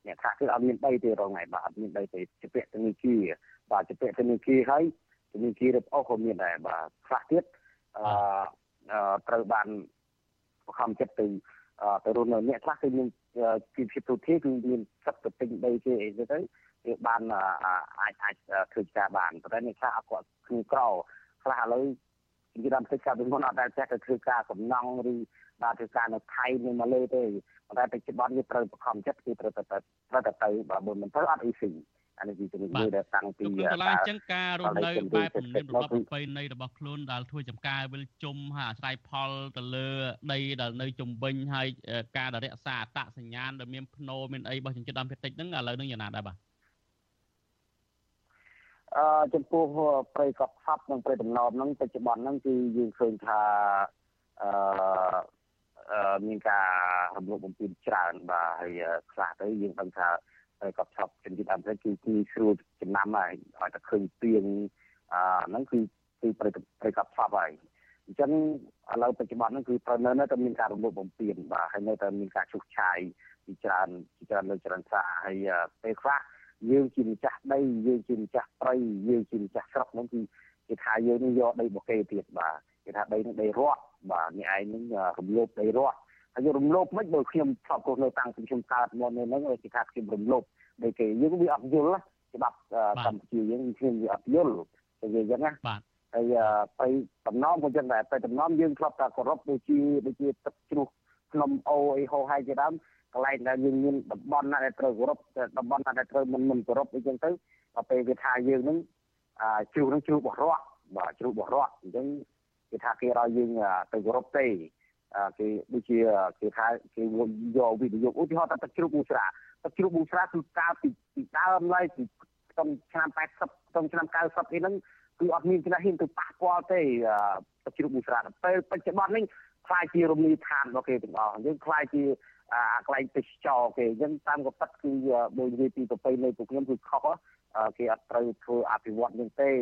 អ្នកខ្លះគឺអត់មានដីទេរងថ្ងៃបាទអត់មានដីទេជាពាក់ធនាគារបាទជាពាក់ធនាគារហើយជំនាញជារឹបអូសក៏មានដែរបាទខ្លះទៀតអឺត្រូវបានបង្ខំចិត្តទៅទៅរស់នៅអ្នកខ្លះគឺមានជីវភាពទូទៅគឺមានសិទ្ធិទៅទិញដីគេអីទៅទៅវាបានអាចអាចធ្វើការបានប៉ុន្តែអ្នកខ្លះអត់គាត់គឺក្រខ្លះឥឡូវនិយាយតាមទឹកការពីមុនអត់ដែលចេះទៅធ្វើការសំណង់ឬ បាទធ្វើការនៅថៃនៅម៉ាឡេទេប៉ុន្តែបច្ចុប្បន្នវាត្រូវបង្ខំចិត្តគឺត្រូវទៅត្រូវទៅទៅបើមិនទៅអត់អីស៊ីអានេះជាជំនួយដែលតាំងពីលោកកន្លែងអញ្ចឹងការរស់នៅបែបពំនិតរបស់ប្រពៃណីរបស់ខ្លួនដែលធ្វើចំការវិលជុំហើយអាស្រ័យផលទៅលើដីដែលនៅជំវិញហើយការដែលរក្សាអត្តសញ្ញាណដែលមានភ្នោមានអីរបស់ជនជាតិដើមភាគតិចហ្នឹងឥឡូវហ្នឹងយ៉ាងណាដែរបាទអឺចំពោះប្រៃកប់ឆាប់និងប្រៃតំណប់ហ្នឹងបច្ចុប្បន្នហ្នឹងគឺយើងឃើញថាអឺ មានការរំលោភបំពានច្រើនបាទហើយខ្លះទៅយើងដឹងថាកប់ឆប់ជំនាញអាមេរិកគឺគឺស្រួលចំណាំហើយឲ្យតែឃើញទៀងអឺហ្នឹងគឺគឺប្រប្រកបឆប់ហើយអញ្ចឹងឥឡូវបច្ចុប្បន្នហ្នឹងគឺត្រូវនៅនៅតែមានការរំលោភបំពានបាទហើយនៅតែមានការឈូសឆាយពីច្រើនពីច្រើនលើច្រើនសារហើយពេលខ្លះយើងជាម្ចាស់ដីយើងជាម្ចាស់ព្រៃយើងជាម្ចាស់ស្រុកហ្នឹងគឺគេថាយើងនឹងយកដីរបស់គេទៀតបាទ គេថាដីនឹងដីរដ្ឋបាទអ្នកឯងនឹងរំលោភដីរដ្ឋហើយរំលោភមិនបើខ្ញុំឆ្លប់ខ្លួននៅតាំងពីខ្ញុំកើតមកនៅហ្នឹងគេថាខ្ញុំរំលោភដូចគេយើងវាអត់យល់ច្បាប់កម្ពុជាយើងខ្ញុំវាអត់យល់តែវាអញ្ចឹងណាបាទហើយទៅតំណងក៏ចឹងដែរទៅតំណងយើងធ្លាប់តែគោរពដូចជាដូចជាទឹកជ្រោះក្នុងអូអីហោហើយជាដើមកន្លែងដែលយើងមានតំបន់ណាដែលត្រូវគោរពតំបន់ណាដែលត្រូវមិនមិនគោរពអីចឹងទៅដល់ពេលវាថាយើងនឹងជ្រោះនឹងជ្រោះបរោះបាទជ្រោះបរោះអញ្ចឹង គេថាគេឲ្យយើងទៅគោរពទេគេដូចជាគេថាគេយកវិនិយោគឧទាហរណ៍ថាទឹកជ្រោះប៊ូស្រាទឹកជ្រោះប៊ូស្រាគឺកាលពីពីដើមឡើយពីក្នុងឆ្នាំ80ក្នុងឆ្នាំ90អីហ្នឹងគឺអត់មានចំណេះហ៊ានទៅប៉ះពាល់ទេទឹកជ្រោះប៊ូស្រាពេលបច្ចុប្បន្ននេះខ្លាយជារមណីយដ្ឋានរបស់គេទាំងអស់យើងខ្លាយជាអាកន្លែងទេសចរគេអញ្ចឹងតាមកប៉ັດគឺដូចនិយាយពីប្រពៃណីពួកខ្ញុំគឺខុសគេអត់ត្រូវធ្វើអភិវឌ្ឍនឹងទេ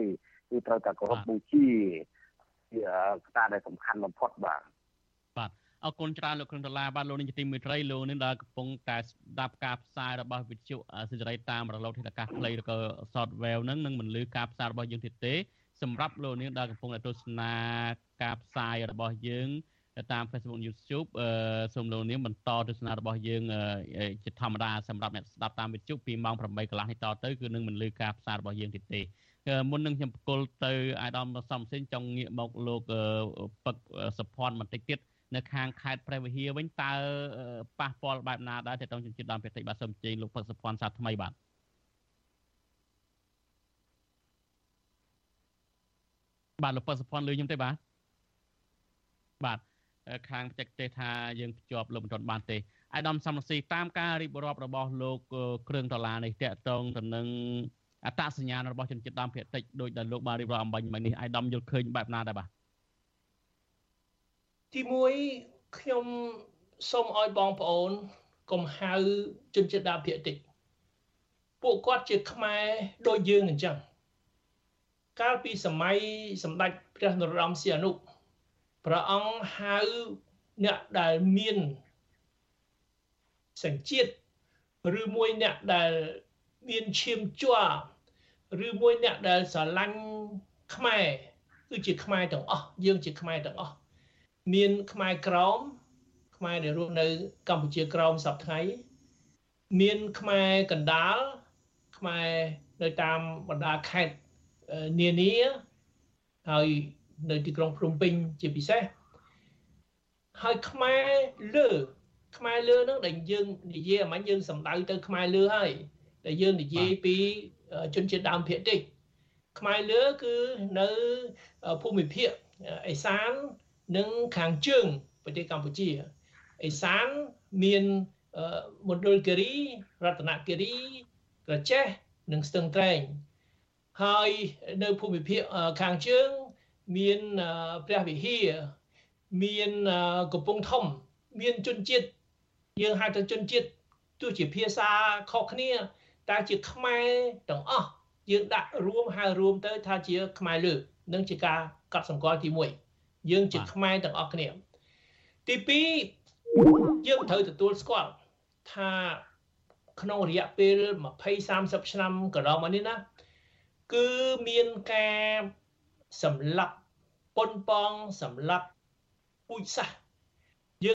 គឺត្រូវតែគោរពបូជា ជាកត្តាដែលសំខាន់បំផុតបាទបាទអរគុណច្រើនលោកគ្រឿងដុល្លារបាទលោកនាយកទីមេត្រីលោកនេះដែលកំពុងតែស្ដាប់ការផ្សាយរបស់វិទ្យុសេចក្តីតាមរលកធាតុអាកាសខ្លីឬក៏ software ហ្នឹងនឹងមិនលឺការផ្សាយរបស់យើងទៀតទេសម្រាប់លោកនាងដែលកំពុងតែទស្សនាការផ្សាយរបស់យើងតាម Facebook YouTube សូមលោកនាងបន្តទស្សនារបស់យើងជាធម្មតាសម្រាប់អ្នកស្ដាប់តាមវិទ្យុពីម៉ោង8កន្លះនេះតទៅគឺនឹងមិនលឺការផ្សាយរបស់យើងទៀតទេ មុននឹងខ្ញុំប្រកល់ទៅអាយដាមសំសិនចង់ងាកមកលោកពឹកសុភ័ណ្ឌបន្តិចទៀតនៅខាងខេត្តព្រះវិហារវិញតើប៉ះពាល់បែបណាដែរទៅដល់ជនជាតិដើមភាគតិចបាទសូមជើញលោកពឹកសុភ័ណ្ឌសាថ្មីបាទបាទលោកពឹកសុភ័ណ្ឌលឺខ្ញុំទេបាទបាទខាងបច្ចេកទេសថាយើងភ្ជាប់លោកមិនទាន់បានទេអាយដាមសំរងស៊ីតាមការរៀបរាប់របស់លោកគ្រឿងដុល្លារនេះតកតងទៅនឹង អត្តសញ្ញាណរបស់ជនជាតិដើមភាគតិចដោយដែលលោកបានរៀបរាប់អំបញ្ញមិញនេះអាយដាមយល់ឃើញបែបណាដែរបាទទី1ខ្ញុំសូមឲ្យបងប្អូនកុំហៅជនជាតិដើមភាគតិចពួកគាត់ជាខ្មែរដូចយើងអញ្ចឹងកាលពីសម័យសម្ដេចព្រះនរោត្តមសីហនុព្រះអង្គហៅអ្នកដែលមានសញ្ជាតិឬមួយអ្នកដែលមានឈាមជ័រ ឬមួយអ្នកដែលស្រឡាញ់ខ្មែរគឺជាខ្មែរទាំងអស់យើងជាខ្មែរទាំងអស់មានខ្មែរក្រមខ្មែរដែលរស់នៅកម្ពុជាក្រមសពថ្ងៃមានខ្មែរកណ្ដាលខ្មែរនៅតាមបណ្ដាខេត្តនានាហើយនៅទីក្រុងភ្នំពេញជាពិសេសហើយខ្មែរលើខ្មែរលើហ្នឹងដែលយើងនិយាយអាមាញ់យើងសំដៅទៅខ្មែរលើហើយដែលយើងនិយាយពី ជនជាតិដើមភាគតិចខ្មែរលើគឺនៅភូមិភាគអេសាននិងខាងជើងប្រទេសកម្ពុជាអេសានមានមណ្ឌលគិរីរតនគិរីក្រចេះនិងស្ទឹងត្រែងហើយនៅភូមិភាគខាងជើងមានព្រះវិហារមានកំពង់ធំ មានជនជាតិយើងហៅថាជនជាតិទោះជាភាសាខុសគ្នា តែជាខ្មែរទាំងអស់យើងដាក់រួមហៅរួមទៅថាជាខ្មែរលើនឹងជាការកត់សម្គាល់ទី1យើងជាខ្មែរទាំងអស់គ្នាទី2យើងត្រូវទទួលស្គាល់ថាក្នុងរយៈពេល20 30ឆ្នាំកន្លងមកនេះណាគឺមានការសម្រាប់ប៉ុនប៉ងសម្រាប់ពូជសាសន៍